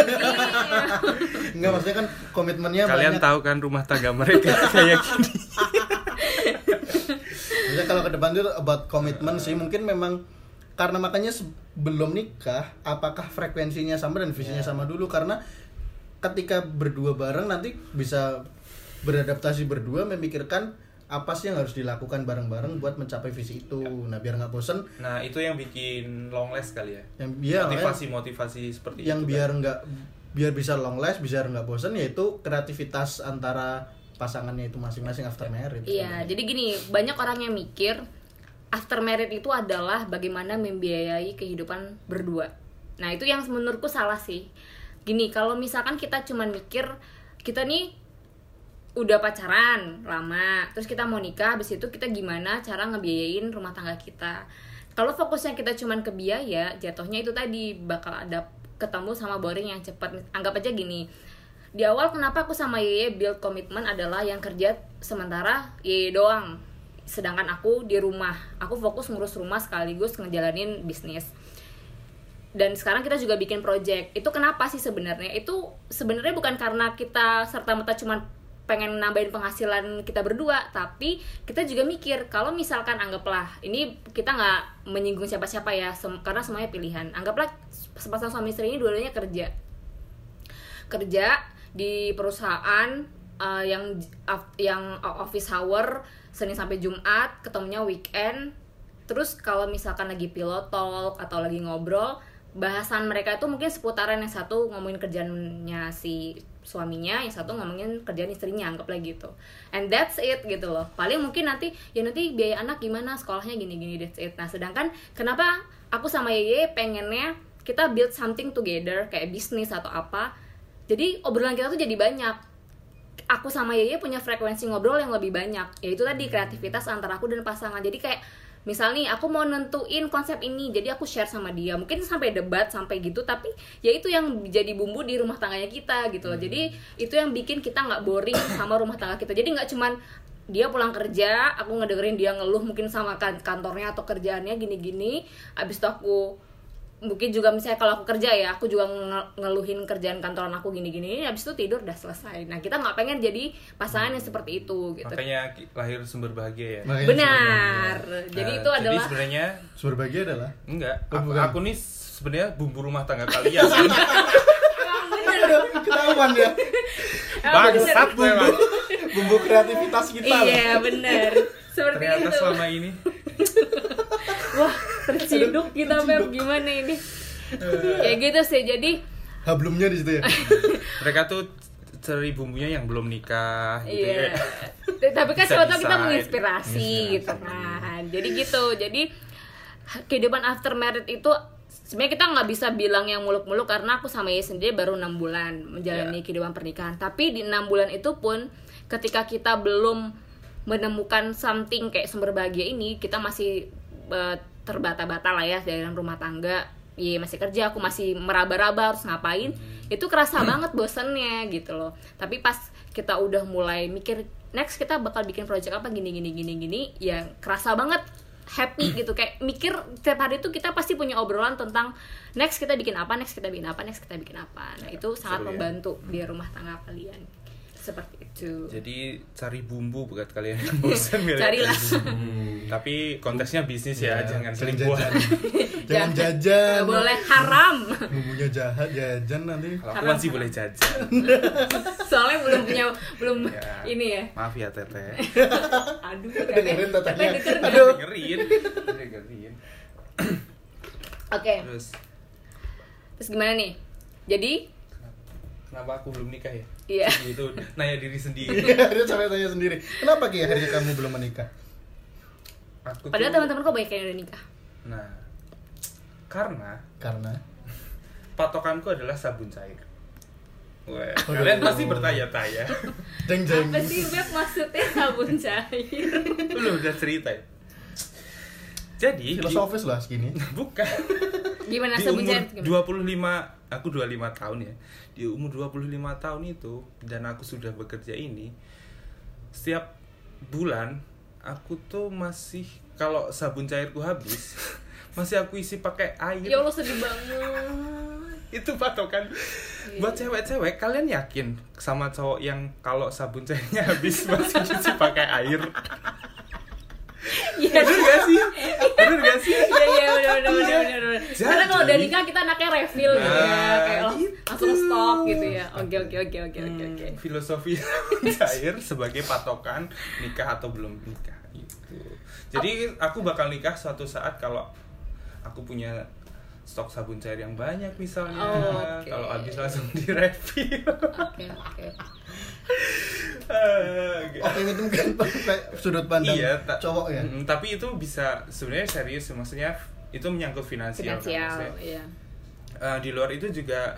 Enggak maksudnya kan komitmennya Kalian banyak tahu kan rumah tangga mereka kayak gini. Jadi kalau ke depan itu about komitmen sih mungkin memang karena makanya sebelum nikah apakah frekuensinya sama dan visinya sama dulu karena ketika berdua bareng nanti bisa beradaptasi berdua memikirkan apa sih yang harus dilakukan bareng-bareng buat mencapai visi itu. Nah, biar nggak bosen Nah, itu yang bikin long last kali ya. yang biar Motivasi-motivasi seperti yang itu. kan. biar nggak biar bisa long last, biar nggak bosen yaitu kreativitas antara pasangannya itu masing-masing after marriage. Iya, jadi gini, banyak orang yang mikir after married itu adalah bagaimana membiayai kehidupan berdua. Nah, itu yang menurutku salah sih. Gini, kalau misalkan kita cuman mikir kita nih udah pacaran lama, terus kita mau nikah, habis itu kita gimana cara ngebiayain rumah tangga kita. Kalau fokusnya kita cuman ke biaya, jatuhnya itu tadi bakal ada ketemu sama boring yang cepat. Anggap aja gini, di awal kenapa aku sama Yeye build komitmen adalah yang kerja sementara Yeye doang sedangkan aku di rumah aku fokus ngurus rumah sekaligus ngejalanin bisnis dan sekarang kita juga bikin project. Itu kenapa sih sebenarnya? Itu sebenarnya bukan karena kita serta merta cuman pengen nambahin penghasilan kita berdua tapi kita juga mikir kalau misalkan anggaplah ini kita nggak menyinggung siapa-siapa ya sem- karena semuanya pilihan. Anggaplah sepasang suami istri ini dua-duanya kerja. Kerja di perusahaan uh, yang yang office hour Senin sampai Jumat ketemunya weekend. Terus kalau misalkan lagi pilot talk atau lagi ngobrol bahasan mereka itu mungkin seputaran yang satu ngomongin kerjaannya si suaminya yang satu ngomongin kerjaan istrinya anggaplah gitu. And that's it gitu loh. Paling mungkin nanti ya nanti biaya anak gimana sekolahnya gini gini that's it. Nah sedangkan kenapa aku sama Yeye pengennya kita build something together kayak bisnis atau apa. Jadi obrolan kita tuh jadi banyak. Aku sama Yeye punya frekuensi ngobrol yang lebih banyak. Yaitu tadi kreativitas antara aku dan pasangan. Jadi kayak misal nih aku mau nentuin konsep ini jadi aku share sama dia. Mungkin sampai debat sampai gitu tapi ya itu yang jadi bumbu di rumah tangganya kita gitu loh. Jadi itu yang bikin kita nggak boring sama rumah tangga kita. Jadi nggak cuman dia pulang kerja aku ngedengerin dia ngeluh mungkin sama kan- kantornya atau kerjaannya gini-gini abis itu aku mungkin juga misalnya kalau aku kerja ya aku juga nge- ngeluhin kerjaan kantoran aku gini-gini habis itu tidur udah selesai. Nah kita nggak pengen jadi pasangan yang seperti itu gitu. Makanya lahir sumber bahagia ya. Makanya benar. jadi Nah, itu adalah Jadi sebenarnya sumber bahagia adalah? Enggak. Oh, Aku, bukan. aku nih sebenarnya bumbu rumah tangga kalian. Ketahuan ya. Bangsat memang. bumbu. kreativitas kita iya benar. Seperti Ternyata itu. selama ini. Wah terciduk kita Beb gimana ini ya gitu sih jadi hablumnya di situ ya mereka tuh cari bumbunya yang belum nikah gitu Iya. ya. Tapi kan tahu kita menginspirasi gitu kan. Jadi gitu. Jadi kehidupan after married itu sebenarnya kita nggak bisa bilang yang muluk-muluk karena aku sama Ye sendiri baru enam bulan menjalani Iya. kehidupan pernikahan. Tapi di enam bulan itu pun ketika kita belum menemukan something kayak sumber bahagia ini, kita masih eh, terbata-bata lah ya dalam rumah tangga. Iya masih kerja, aku masih meraba-raba harus ngapain. Itu kerasa banget bosennya gitu loh. Tapi pas kita udah mulai mikir next kita bakal bikin project apa gini gini gini gini, ya kerasa banget happy gitu kayak mikir setiap hari itu kita pasti punya obrolan tentang next kita bikin apa next kita bikin apa next kita bikin apa nah itu sangat seru ya. membantu di rumah tangga kalian seperti itu Jadi cari bumbu buat kalian yang bosan ya. carilah Tapi konteksnya bisnis ya, Iya, jangan selingkuhan. jajan. jangan jajan boleh haram bumbunya jahat jajan nanti Kalau aku masih boleh jajan. soalnya belum punya belum Ya. ini ya Maaf ya teteh. aduh Dengerin teteh teteh denger? Aduh. Dengerin. Dengerin. oke Terus terus gimana nih jadi kenapa aku belum nikah ya? Iya. Itu nanya diri sendiri. dia sampai tanya sendiri kenapa Ki akhirnya kamu belum menikah Aku padahal tuh- teman-teman kok banyak yang udah nikah Nah, karena karena patokanku adalah sabun cair. Wah, kalian pasti bertanya-tanya. jeng jeng apa sih Beb maksudnya sabun cair Lu udah cerita ya? Jadi, di- filosofis lah segini bukan. gimana di sabun cair gimana? 25 aku 25 tahun ya. Di umur 25 tahun itu dan aku sudah bekerja ini setiap bulan aku tuh masih kalau sabun cairku habis masih aku isi pakai air. Ya Allah sedih banget. Itu patokan. Buat cewek-cewek kalian yakin sama cowok yang kalau sabun cairnya habis masih isi pakai air Iya. bener gak sih bener gak sih Iya iya benar benar benar benar. benar. Karena kalau udah nikah kita anaknya refill gitu ya, Nah, kayak lang- gitu. langsung stop gitu ya. Oke oke oke oke oke oke. Hmm, filosofi cair sebagai patokan nikah atau belum nikah gitu. Jadi aku bakal nikah suatu saat kalau aku punya stok sabun cair yang banyak misalnya. Oh, oke. Kalau habis langsung direfill. Oke oke. Ah, gitu. Oke itu mungkin sudut pandang iya, ta- cowok ya. Mm, tapi itu bisa sebenarnya serius maksudnya itu menyangkut finansial. kan, Finansial, maksudnya. iya. Eh, di luar itu juga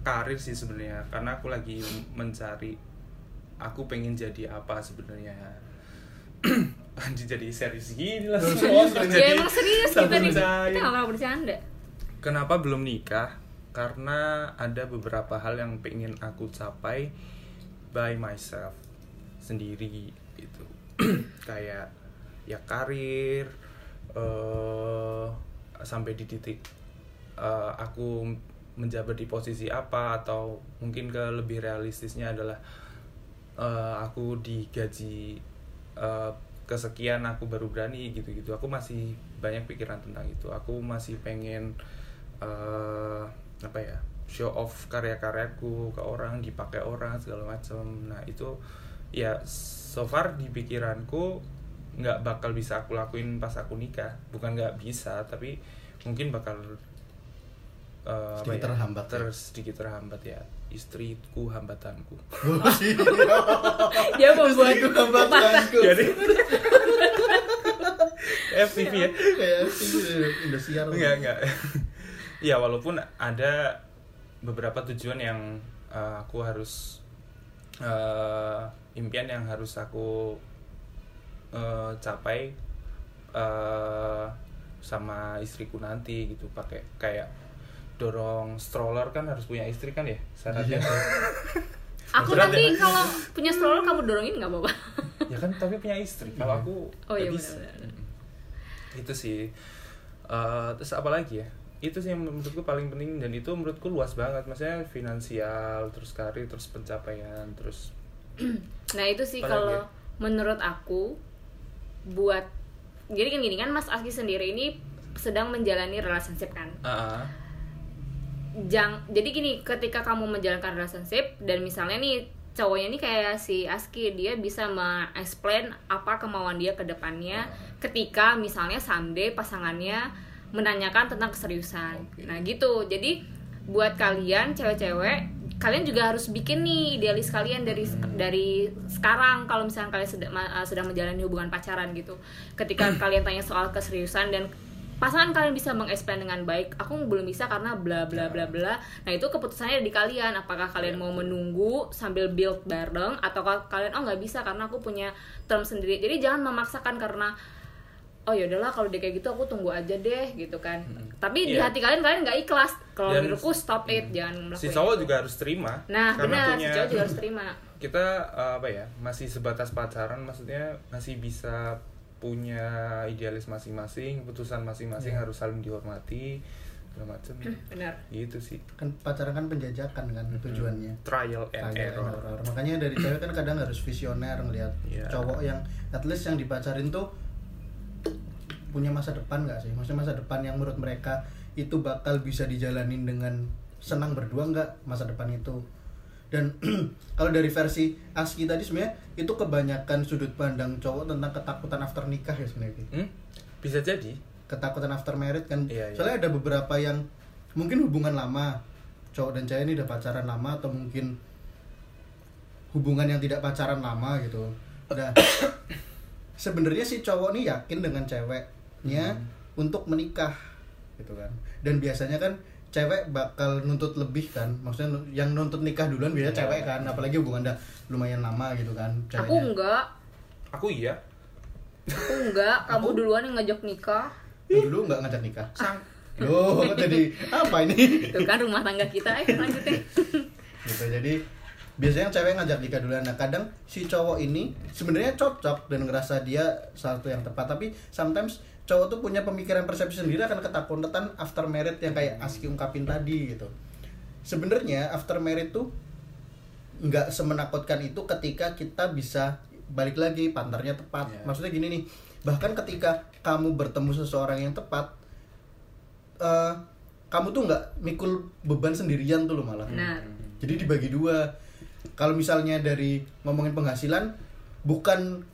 karir sih sebenarnya karena aku lagi mencari aku pengen jadi apa sebenarnya Anjir jadi serius gini lah serius, orang Ya jadi emang serius kita nih. Kita nggak pernah bercanda. kenapa belum nikah karena ada beberapa hal yang pengen aku capai by myself sendiri gitu. Kayak ya karir eh sampai di titik eh, aku menjabat di posisi apa atau mungkin ke lebih realistisnya adalah eh, aku digaji eh, kesekian aku baru berani gitu-gitu. Aku masih banyak pikiran tentang itu. Aku masih pengen eh, apa ya show off karya-karyaku ke orang dipakai orang segala macam nah itu ya so far di pikiranku nggak bakal bisa aku lakuin pas aku nikah bukan nggak bisa tapi mungkin bakal eh, apa Sedikit ya, terhambat ya. terus sedikit terhambat ya istriku hambatanku Oh. Dia membuat Istriku hambatanku. jadi FTV ya Kayak Indosiar. enggak enggak ya walaupun ada beberapa tujuan yang uh, aku harus uh, impian yang harus aku uh, capai uh, sama istriku nanti gitu pakai kayak dorong stroller kan harus punya istri kan ya syaratnya Iya. Aku Berat nanti ya? kalau punya stroller kamu dorongin nggak apa-apa. ya kan tapi punya istri kalau aku Oh, iya, benar-benar. Mm. itu sih Eh, terus apa lagi ya itu sih yang menurutku paling penting dan itu menurutku luas banget maksudnya finansial terus karir terus pencapaian terus Nah itu sih kalau ya? menurut aku buat jadi kan gini kan Mas Aski sendiri ini sedang menjalani relationship kan. ah Jang, jadi gini ketika kamu menjalankan relationship dan misalnya nih cowoknya ini kayak si Aski dia bisa me-explain apa kemauan dia ke depannya ketika misalnya someday pasangannya menanyakan tentang keseriusan. Oke. Nah gitu. Jadi buat kalian cewek-cewek kalian juga harus bikin nih idealis kalian dari dari sekarang kalau misalnya kalian sedang ma- sedang menjalani hubungan pacaran gitu. Ketika kalian tanya soal keseriusan dan pasangan kalian bisa mengeksplain dengan baik aku belum bisa karena bla bla bla bla nah itu keputusannya di kalian apakah kalian mau menunggu sambil build bareng atau kalian oh nggak bisa karena aku punya term sendiri jadi jangan memaksakan karena oh ya udahlah kalau dia kayak gitu aku tunggu aja deh gitu kan tapi di Iya. hati kalian kalian nggak ikhlas kalau menurutku stop it jangan si melakukan cowok itu. juga harus terima nah karena benar punya si cowok juga harus terima kita eh, apa ya masih sebatas pacaran maksudnya masih bisa punya idealis masing-masing keputusan masing-masing Iya. harus saling dihormati segala macam benar gitu sih Kan pacaran kan penjajakan kan tujuannya. trial and Trial and error error. Makanya dari cewek kan kadang harus visioner ngelihat Iya. cowok yang at least yang dipacarin tuh punya masa depan nggak sih? Maksudnya masa depan yang menurut mereka itu bakal bisa dijalanin dengan senang berdua nggak masa depan itu? Dan kalau dari versi Aski tadi sebenarnya itu kebanyakan sudut pandang cowok tentang ketakutan after nikah ya sebenarnya. Hmm? bisa jadi Ketakutan after married kan. Iya, iya. Soalnya ada beberapa yang mungkin hubungan lama cowok dan cewek ini udah pacaran lama atau mungkin hubungan yang tidak pacaran lama gitu. Nah, sebenarnya si cowok nih yakin dengan ceweknya untuk menikah gitu kan. Dan biasanya kan cewek bakal nuntut lebih kan. Maksudnya yang nuntut nikah duluan biasanya Iya. cewek kan, apalagi hubungan udah lumayan lama gitu kan aku ceweknya. enggak aku iya aku enggak kamu Aku- duluan yang ngajak nikah Lu dulu nggak ngajak nikah. sang Loh, jadi apa ini? Tuh kan rumah tangga kita eh lanjutin gitu jadi biasanya cewek ngajak nikah duluan nah kadang si cowok ini sebenarnya cocok dan ngerasa dia satu yang tepat tapi sometimes cowok tuh punya pemikiran persepsi sendiri akan ketakutan after married yang kayak Aski ungkapin tadi gitu sebenarnya after married tuh nggak semenakutkan itu ketika kita bisa balik lagi pantarnya tepat Iya. maksudnya gini nih bahkan ketika kamu bertemu seseorang yang tepat eh, kamu tuh nggak mikul beban sendirian tuh loh malah Benar. jadi dibagi dua kalau misalnya dari ngomongin penghasilan bukan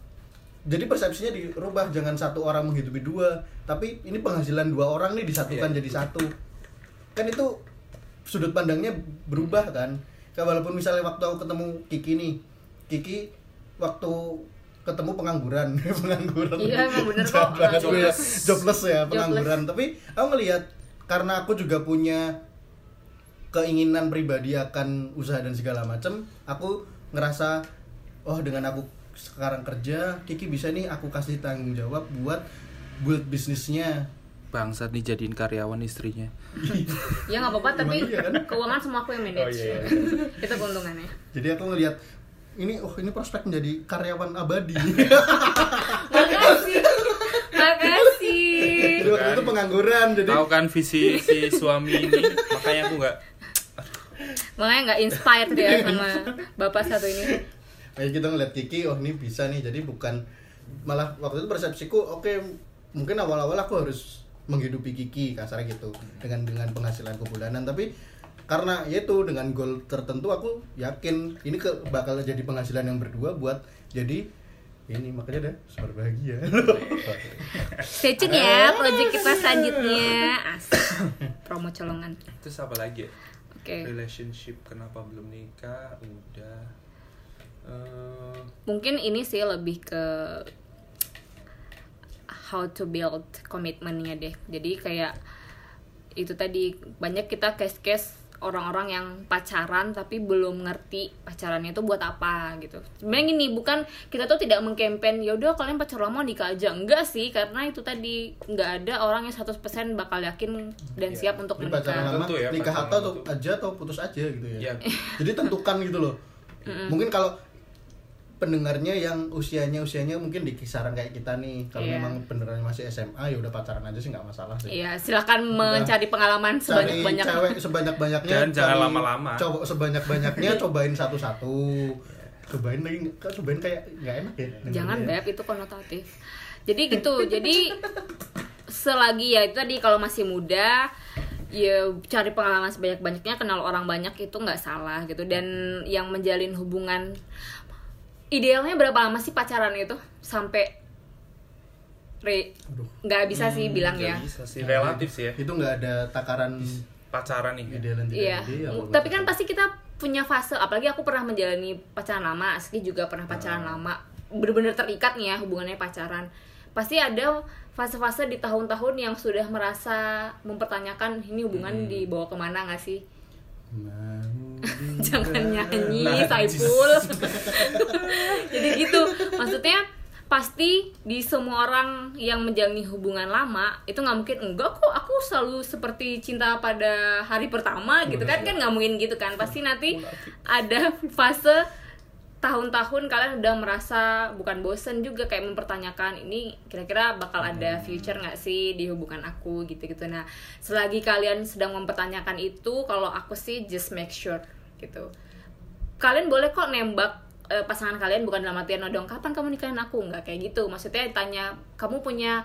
jadi persepsinya dirubah jangan satu orang menghidupi dua tapi ini penghasilan dua orang nih disatukan Iya. jadi satu kan itu sudut pandangnya berubah kan walaupun misalnya waktu aku ketemu Kiki nih Kiki waktu ketemu pengangguran pengangguran Iya, emang bener kok. ya. Jobless. jobless ya pengangguran tapi aku ngelihat karena aku juga punya keinginan pribadi akan usaha dan segala macam aku ngerasa oh dengan aku sekarang kerja Kiki bisa nih aku kasih tanggung jawab buat build bisnisnya Bangsat nih jadiin karyawan istrinya. Ya nggak apa-apa, tapi iya kan? keuangan semua aku yang manage. Oh, iya. Itu keuntungannya. jadi aku ngelihat ini oh ini prospek menjadi karyawan abadi Makasih. Makasih. jadi waktu itu pengangguran jadi Tahu kan visi si suami ini, makanya aku nggak Makanya nggak inspired ya sama bapak satu ini. Kayak kita ngeliat Kiki oh ini bisa nih jadi bukan malah waktu itu persepsiku oke mungkin awal-awal aku harus menghidupi Kiki kasarnya gitu dengan dengan penghasilanku bulanan tapi karena ya itu dengan goal tertentu aku yakin ini ke bakal jadi penghasilan yang berdua buat jadi ini makanya deh super bahagia Stay tune ya project kita selanjutnya. Asik. Promo colongan. terus apa lagi ya? Oke. Relationship kenapa belum nikah? Udah. Mungkin ini sih lebih ke how to build komitmennya deh. Jadi kayak itu tadi banyak kita case-case orang-orang yang pacaran tapi belum ngerti pacarannya itu buat apa gitu. Sebenarnya gini, bukan kita tuh tidak mengkampen ya udah kalian pacaran lama nikah aja. Enggak sih, karena itu tadi nggak ada orang yang 100% bakal yakin dan Iya. siap untuk Ini pacaran menikah. lama Tentu ya, nikah atau aja atau putus aja gitu ya Ya. jadi tentukan gitu loh mungkin kalau pendengarnya yang usianya usianya mungkin di kisaran kayak kita nih kalau Iya. memang beneran masih SMA ya udah pacaran aja sih nggak masalah sih Iya, silakan mencari pengalaman cari sebanyak-banyaknya. cewek sebanyak-banyaknya Dan jangan lama-lama. cowok sebanyak-banyaknya cobain satu-satu cobain lagi cobain kayak nggak enak ya Jangan dengernya. beb itu konotatif. Jadi gitu. jadi selagi ya itu tadi kalau masih muda ya cari pengalaman sebanyak-banyaknya kenal orang banyak itu nggak salah gitu dan yang menjalin hubungan idealnya berapa lama sih pacaran itu sampai re Aduh. nggak bisa sih bilang nggak ya bisa sih. Relatif sih ya. itu nggak ada takaran Pacaran nih. ideal dan tidak Iya, ideal tapi kan pasti kita punya fase, apalagi aku pernah menjalani pacaran lama, Aski juga pernah pacaran Ah. lama, bener-bener terikat nih ya hubungannya pacaran. Pasti ada fase-fase di tahun-tahun yang sudah merasa mempertanyakan ini hubungan Hmm. dibawa ke mana nggak sih? Mau Jangan nyanyi, Nah, Saiful. Jadi gitu, maksudnya pasti di semua orang yang menjalani hubungan lama itu nggak mungkin enggak kok. Aku selalu seperti cinta pada hari pertama gitu kan. Kan nggak mungkin gitu kan. Pasti nanti ada fase tahun-tahun kalian udah merasa bukan bosen juga kayak mempertanyakan ini kira-kira bakal ada future nggak sih di hubungan aku? Gitu-gitu. Nah selagi kalian sedang mempertanyakan itu kalau aku sih just make sure gitu. Kalian boleh kok nembak eh, pasangan kalian bukan dalam artian "Oh, dong kapan kamu nikahin aku? Nggak kayak gitu. Maksudnya tanya kamu punya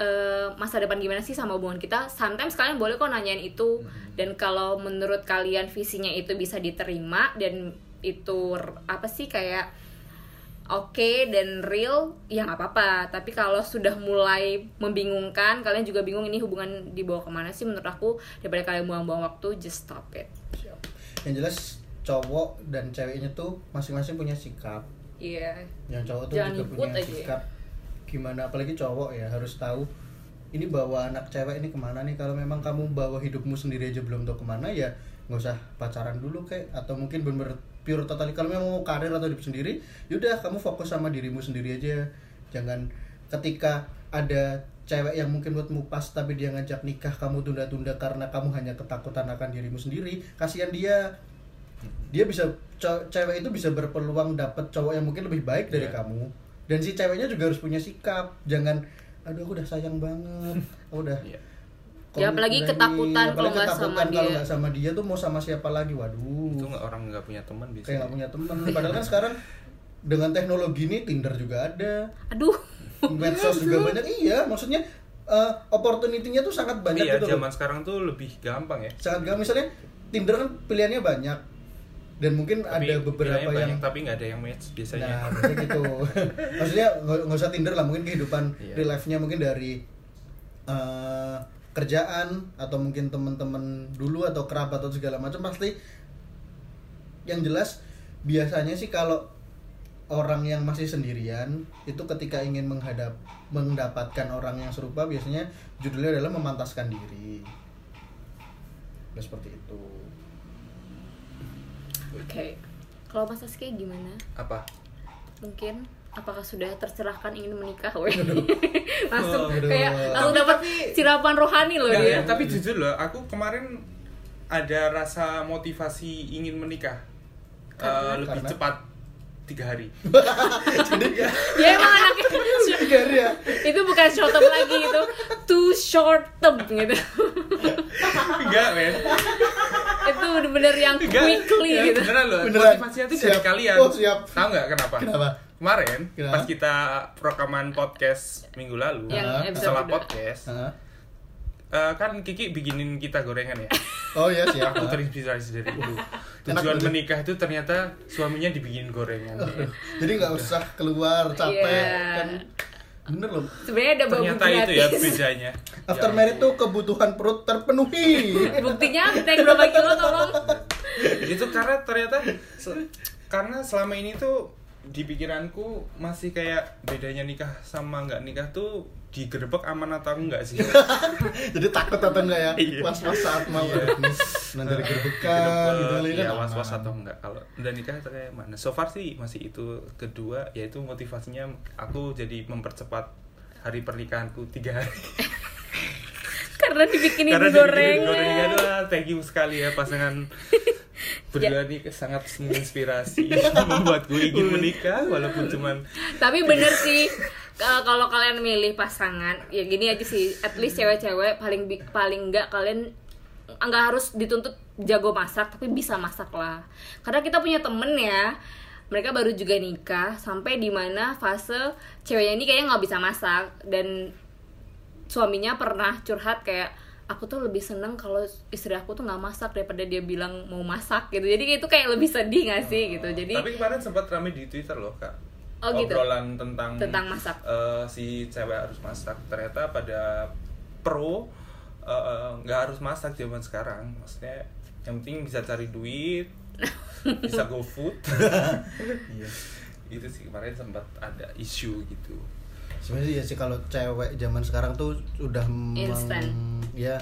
eh, masa depan gimana sih sama hubungan kita? Sometimes kalian boleh kok nanyain itu. Dan kalau menurut kalian visinya itu bisa diterima dan itu apa sih kayak oke dan real ya nggak apa-apa. Tapi kalau sudah mulai membingungkan kalian juga bingung ini hubungan dibawa ke mana sih menurut aku. Daripada kalian buang-buang waktu just stop it. Yang jelas cowok dan ceweknya tuh masing-masing punya sikap. Iya. Yang cowok tuh Jangan juga punya aja ya. sikap gimana apalagi cowok ya harus tahu ini bawa anak cewek ini ke mana nih. Kalau memang kamu bawa hidupmu sendiri aja belum tahu ke mana ya nggak usah pacaran dulu kayak. Atau mungkin bener pure totally kalau memang mau karir atau hidup sendiri yaudah kamu fokus sama dirimu sendiri aja. Jangan ketika ada cewek yang mungkin buatmu pas tapi dia ngajak nikah kamu tunda-tunda karena kamu hanya ketakutan akan dirimu sendiri kasihan dia. Dia bisa cewek itu bisa berpeluang dapat cowok yang mungkin lebih baik dari Iya. kamu. Dan si ceweknya juga harus punya sikap. Jangan aduh aku udah sayang banget. Aku udah Iya. Ya, apalagi udah ini, ketakutan kalau apalagi nggak ketakutan sama kalau dia. nggak sama dia tuh mau sama siapa lagi? Itu waduh nggak orang nggak punya teman bisa. kayak nggak punya temen padahal kan sekarang dengan teknologi ini Tinder juga ada. Aduh medsos juga banyak iya maksudnya eh, opportunity-nya tuh sangat banyak iya gitu loh. zaman sekarang tuh lebih gampang ya sangat gampang misalnya Tinder kan pilihannya banyak dan mungkin Tapi ada beberapa yang banyak, tapi nggak ada yang match biasanya Nah, biasanya gitu. Maksudnya nggak nggak usah Tinder lah, mungkin kehidupan Iya. real life-nya mungkin dari eh, kerjaan atau mungkin teman-teman dulu atau kerabat atau segala macam pasti yang jelas biasanya sih kalau orang yang masih sendirian itu ketika ingin menghadap mendapatkan orang yang serupa biasanya judulnya adalah memantaskan diri. Ya, seperti itu. Oke. Kalau Mas Aski gimana? apa Mungkin apakah sudah tercerahkan ingin menikah? Weh. langsung Waduh. kayak langsung dapat sirapan rohani loh dia. ya, tapi jujur loh aku kemarin ada rasa motivasi ingin menikah Karena? lebih Karena? cepat tiga hari Ya emang anaknya Tiga hari ya. itu bukan short term lagi itu too short term gitu. enggak men itu bener-bener yang enggak quickly Ya, gitu. beneran loh Beneran. motivasinya tuh dari kalian Oh, siap. tahu nggak kenapa Kenapa? kemarin Kenapa? pas kita rekaman podcast minggu lalu Yang setelah podcast Hah? Eh, kan Kiki bikinin kita gorengan ya Oh ya siap. aku terinspirasi dari itu Enak tujuan menikah itu ternyata suaminya dibikin gorengan Jadi nggak usah keluar capek Iya. kan. Bener loh. Sebenarnya ada babu ternyata itu ya bedanya After Ya married tuh kebutuhan perut terpenuhi. Buktinya naik berapa kilo tolong? itu karena ternyata se- karena selama ini tuh di pikiranku masih kayak bedanya nikah sama nggak nikah tuh digerebek aman atau enggak sih Jadi takut atau enggak ya? Iya. Was-was saat mau Iya. nanti digerbekan gitu kali kan. ya was was atau enggak kalau udah nikah kayak mana so far sih masih itu kedua yaitu motivasinya aku jadi mempercepat hari pernikahanku tiga hari Karena dibikinin karena goreng. gorengan thank you sekali ya pasangan berdua ini sangat menginspirasi membuat gue ingin menikah walaupun cuman Tapi bener sih kalau kalian milih pasangan ya gini aja sih. At least cewek-cewek paling paling enggak kalian nggak harus dituntut jago masak tapi bisa masak lah. Karena kita punya temen ya mereka baru juga nikah sampai di mana fase ceweknya ini kayaknya nggak bisa masak. Dan suaminya pernah curhat kayak aku tuh lebih seneng kalau istri aku tuh nggak masak daripada dia bilang mau masak gitu. Jadi itu kayak lebih sedih gak sih gitu. Jadi tapi kemarin sempat ramai di twitter loh kak Oh, gitu? obrolan tentang Tentang masak. eh, si cewek harus masak ternyata pada pro eh, eh, nggak harus masak zaman sekarang maksudnya yang penting bisa cari duit bisa go food Iya. itu sih kemarin sempat ada isu gitu Sebenarnya ya sih kalau cewek zaman sekarang tuh udah meng- Instan. ya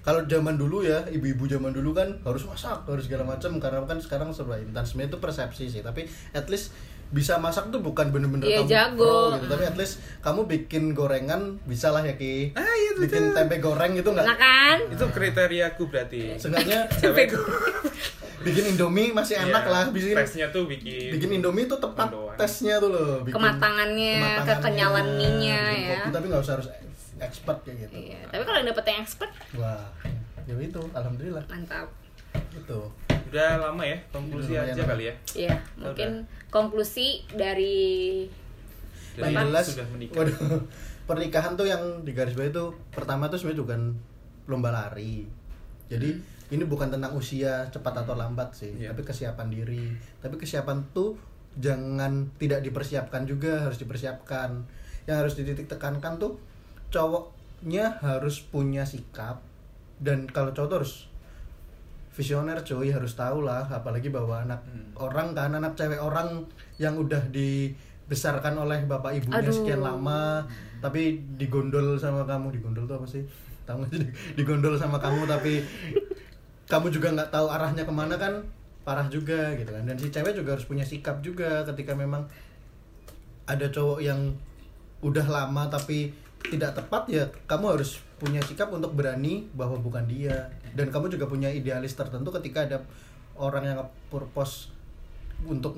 kalau zaman dulu ya ibu-ibu zaman dulu kan harus masak harus segala macam karena kan sekarang serba instan sebenarnya itu persepsi sih tapi at least bisa masak tuh bukan bener-bener Iya, kamu jago. pro gitu. Tapi at least kamu bikin gorengan bisa lah ya ki. Ah, iya, bikin betul. tempe goreng itu nggak? Nah kan? Itu kriteriaku berarti. Seenggaknya cewek bikin indomie masih enak Iya, lah bikin. tesnya tuh bikin bikin indomie tuh tepat Mendoan. tesnya tuh loh bikin Kematangannya, kematangannya, kekenyalan mie-nya bikin ya. kopi, tapi nggak usah harus expert kayak gitu. Iya tapi kalau yang dapet yang expert? Wah ya itu alhamdulillah. Mantap. Itu udah lama ya konklusi Udah aja kali ya? Iya, mungkin konklusi dari Dari yang jelas sudah menikah. waduh pernikahan tuh yang di garis bawah itu pertama tuh sebenarnya bukan lomba lari. Jadi ini bukan tentang usia cepat atau lambat sih Iya. tapi kesiapan diri. Tapi kesiapan tuh jangan tidak dipersiapkan juga harus dipersiapkan. Yang harus dititik tekankan tuh cowoknya harus punya sikap dan kalau cowok tuh harus visioner cuy harus tahu lah. Apalagi bahwa anak Hmm. orang kan anak cewek orang yang udah dibesarkan oleh bapak ibunya Aduh. sekian lama tapi digondol sama kamu. Digondol tuh apa sih? Tahu nggak sih? Digondol sama kamu tapi kamu juga nggak tahu arahnya ke mana kan? Parah juga gitu kan. Dan si cewek juga harus punya sikap juga ketika memang ada cowok yang udah lama tapi tidak tepat ya kamu harus punya sikap untuk berani bahwa bukan dia. Dan kamu juga punya idealis tertentu ketika ada orang yang purpose untuk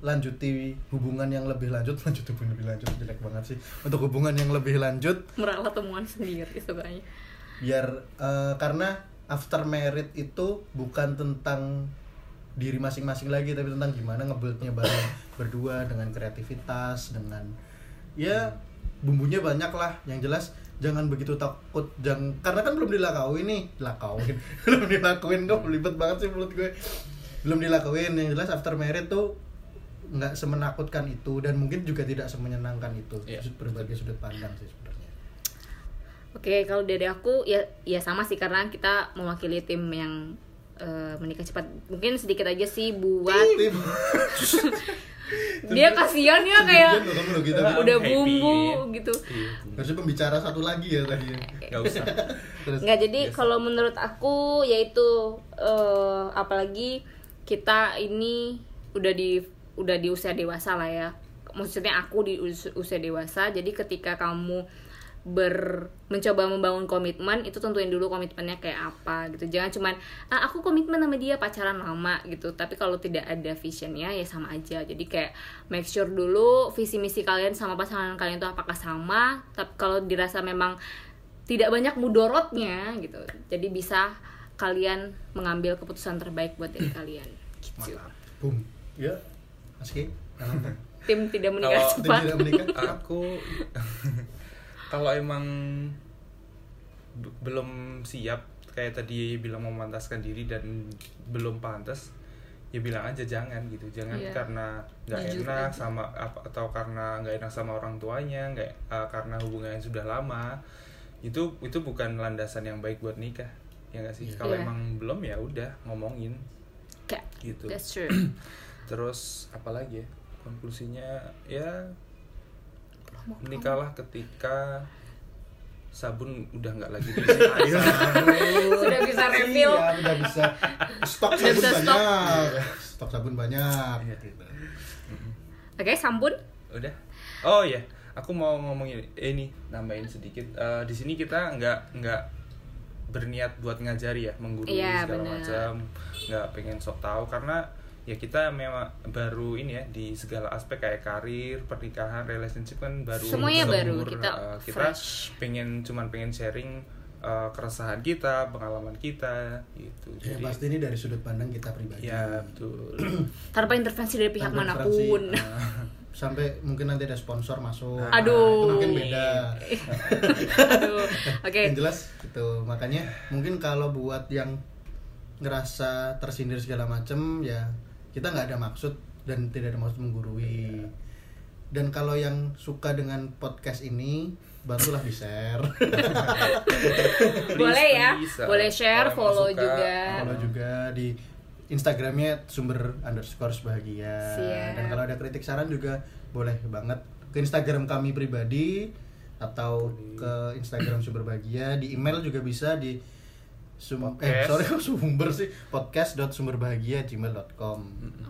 melanjuti hubungan yang lebih lanjut. Lanjut hubungan lebih lanjut jelek banget sih. Untuk hubungan yang lebih lanjut. Meralat temuan sendiri sukanya. biar eh, karena after married itu bukan tentang diri masing-masing lagi tapi tentang gimana ngebuildnya bareng berdua dengan kreativitas dengan ya bumbunya banyak lah. Yang jelas jangan begitu takut. Jangan karena kan belum dilakauin nih. Dilakauin. Belum dilakuin kok belibet banget sih mulut gue. Belum dilakuin yang jelas after married tuh nggak semenakutkan itu. Dan mungkin juga tidak semenyenangkan itu. Iya. berbagai sudut pandang sih sebenarnya. Oke, kalau dari aku ya ya sama sih. Karena kita mewakili tim yang eh, menikah cepat. Mungkin sedikit aja sih buat Tim. dia kasihan ya kayak gitu udah Happy. bumbu gitu. Iya. harusnya pembicara satu lagi ya tadi. Nggak usah. terus Nggak jadi kalau menurut aku yaitu eh, apalagi kita ini udah di udah di usia dewasa lah ya. Maksudnya aku di us- usia dewasa. Jadi ketika kamu ber mencoba membangun komitmen itu tentuin dulu komitmennya kayak apa gitu. Jangan cuman ah, aku komitmen sama dia pacaran lama gitu. Tapi kalau tidak ada visionnya ya sama aja. Jadi kayak make sure dulu visi misi kalian sama pasangan kalian itu apakah sama. Tapi kalau dirasa memang tidak banyak mudorotnya gitu. Jadi bisa kalian mengambil keputusan terbaik buat diri kalian. Gitu. boom. Ya. Tim tidak menikah Kalau Tim cepat tidak menikah? Aku kalau emang belum siap kayak tadi bilang memantaskan diri dan belum pantas ya bilang aja jangan gitu jangan Iya. karena nggak enak aja. sama apa atau karena nggak enak sama orang tuanya nggak eh, karena hubungannya sudah lama itu itu bukan landasan yang baik buat nikah ya nggak sih Iya. kalau Iya. emang belum ya udah ngomongin Kayak, gitu that's true terus apa lagi ya konklusinya ya menikahlah ketika sabun udah nggak lagi Ayo, sabun. Sudah bisa refill. Iya, udah bisa. Stok Udah sabun bisa stok. banyak. Stok sabun banyak. Iya. Gitu. oke sampun udah oh ya aku mau ngomongin eh, ini nambahin sedikit Eh, di sini kita nggak nggak berniat buat ngajari ya menggurui Iya, segala macam nggak pengen sok tahu karena ya kita memang baru ini ya di segala aspek kayak karir pernikahan relationship kan baru Semuanya baru, kita Eh, kita fresh. pengen cuman pengen sharing eh, keresahan kita pengalaman kita gitu Ya, jadi pasti ini dari sudut pandang kita pribadi. ya betul tanpa intervensi dari pihak Tanpa mana pun intervensi. Sampai mungkin nanti ada sponsor masuk. Aduh. Itu mungkin beda. aduh oke Yang jelas gitu. Makanya mungkin kalau buat yang ngerasa tersindir segala macem ya kita nggak ada maksud dan tidak ada maksud menggurui. Dan kalau yang suka dengan podcast ini, bantulah di share. boleh ya boleh share follow suka, juga Follow juga di Instagramnya sumber underscore bahagia. Siap. Dan kalau ada kritik saran juga boleh banget ke Instagram kami pribadi atau ke Instagram sumber bahagia. Di email juga bisa di sum eh Podcast. sorry kok sumber sih podcast.sumberbahagia@gmail.com.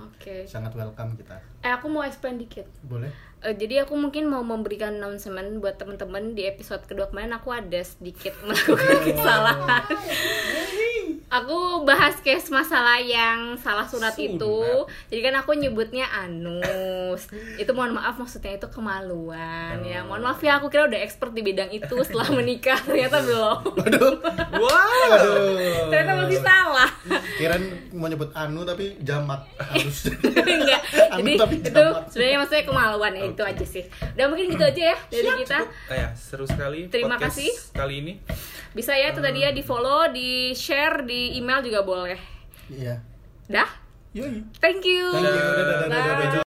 oke Sangat welcome kita. eh aku mau explain dikit Boleh? Eh, jadi aku mungkin mau memberikan announcement buat teman-teman di episode kedua kemarin aku ada sedikit melakukan kesalahan. aku bahas case masalah yang salah sunat, Sunat. itu. Jadi kan aku nyebutnya anus. itu mohon maaf maksudnya itu kemaluan ya. Mohon maaf ya aku kira udah expert di bidang itu setelah menikah ternyata belum. Waduh. wow Aduh. ternyata masih salah. Kirain mau nyebut anu tapi jamak halus. Enggak. Anu Jadi tapi itu jamak. sebenarnya maksudnya kemaluan ya itu Oke. aja sih. Udah mungkin gitu aja ya dari kita. Ah ya, seru sekali Terima podcast kasih. kali ini. Bisa ya itu tadi ya di follow, di share, di email juga boleh. Iya. Dah? Yoi. Thank you. Thank you. Dadah, dadah, dadah, bejo.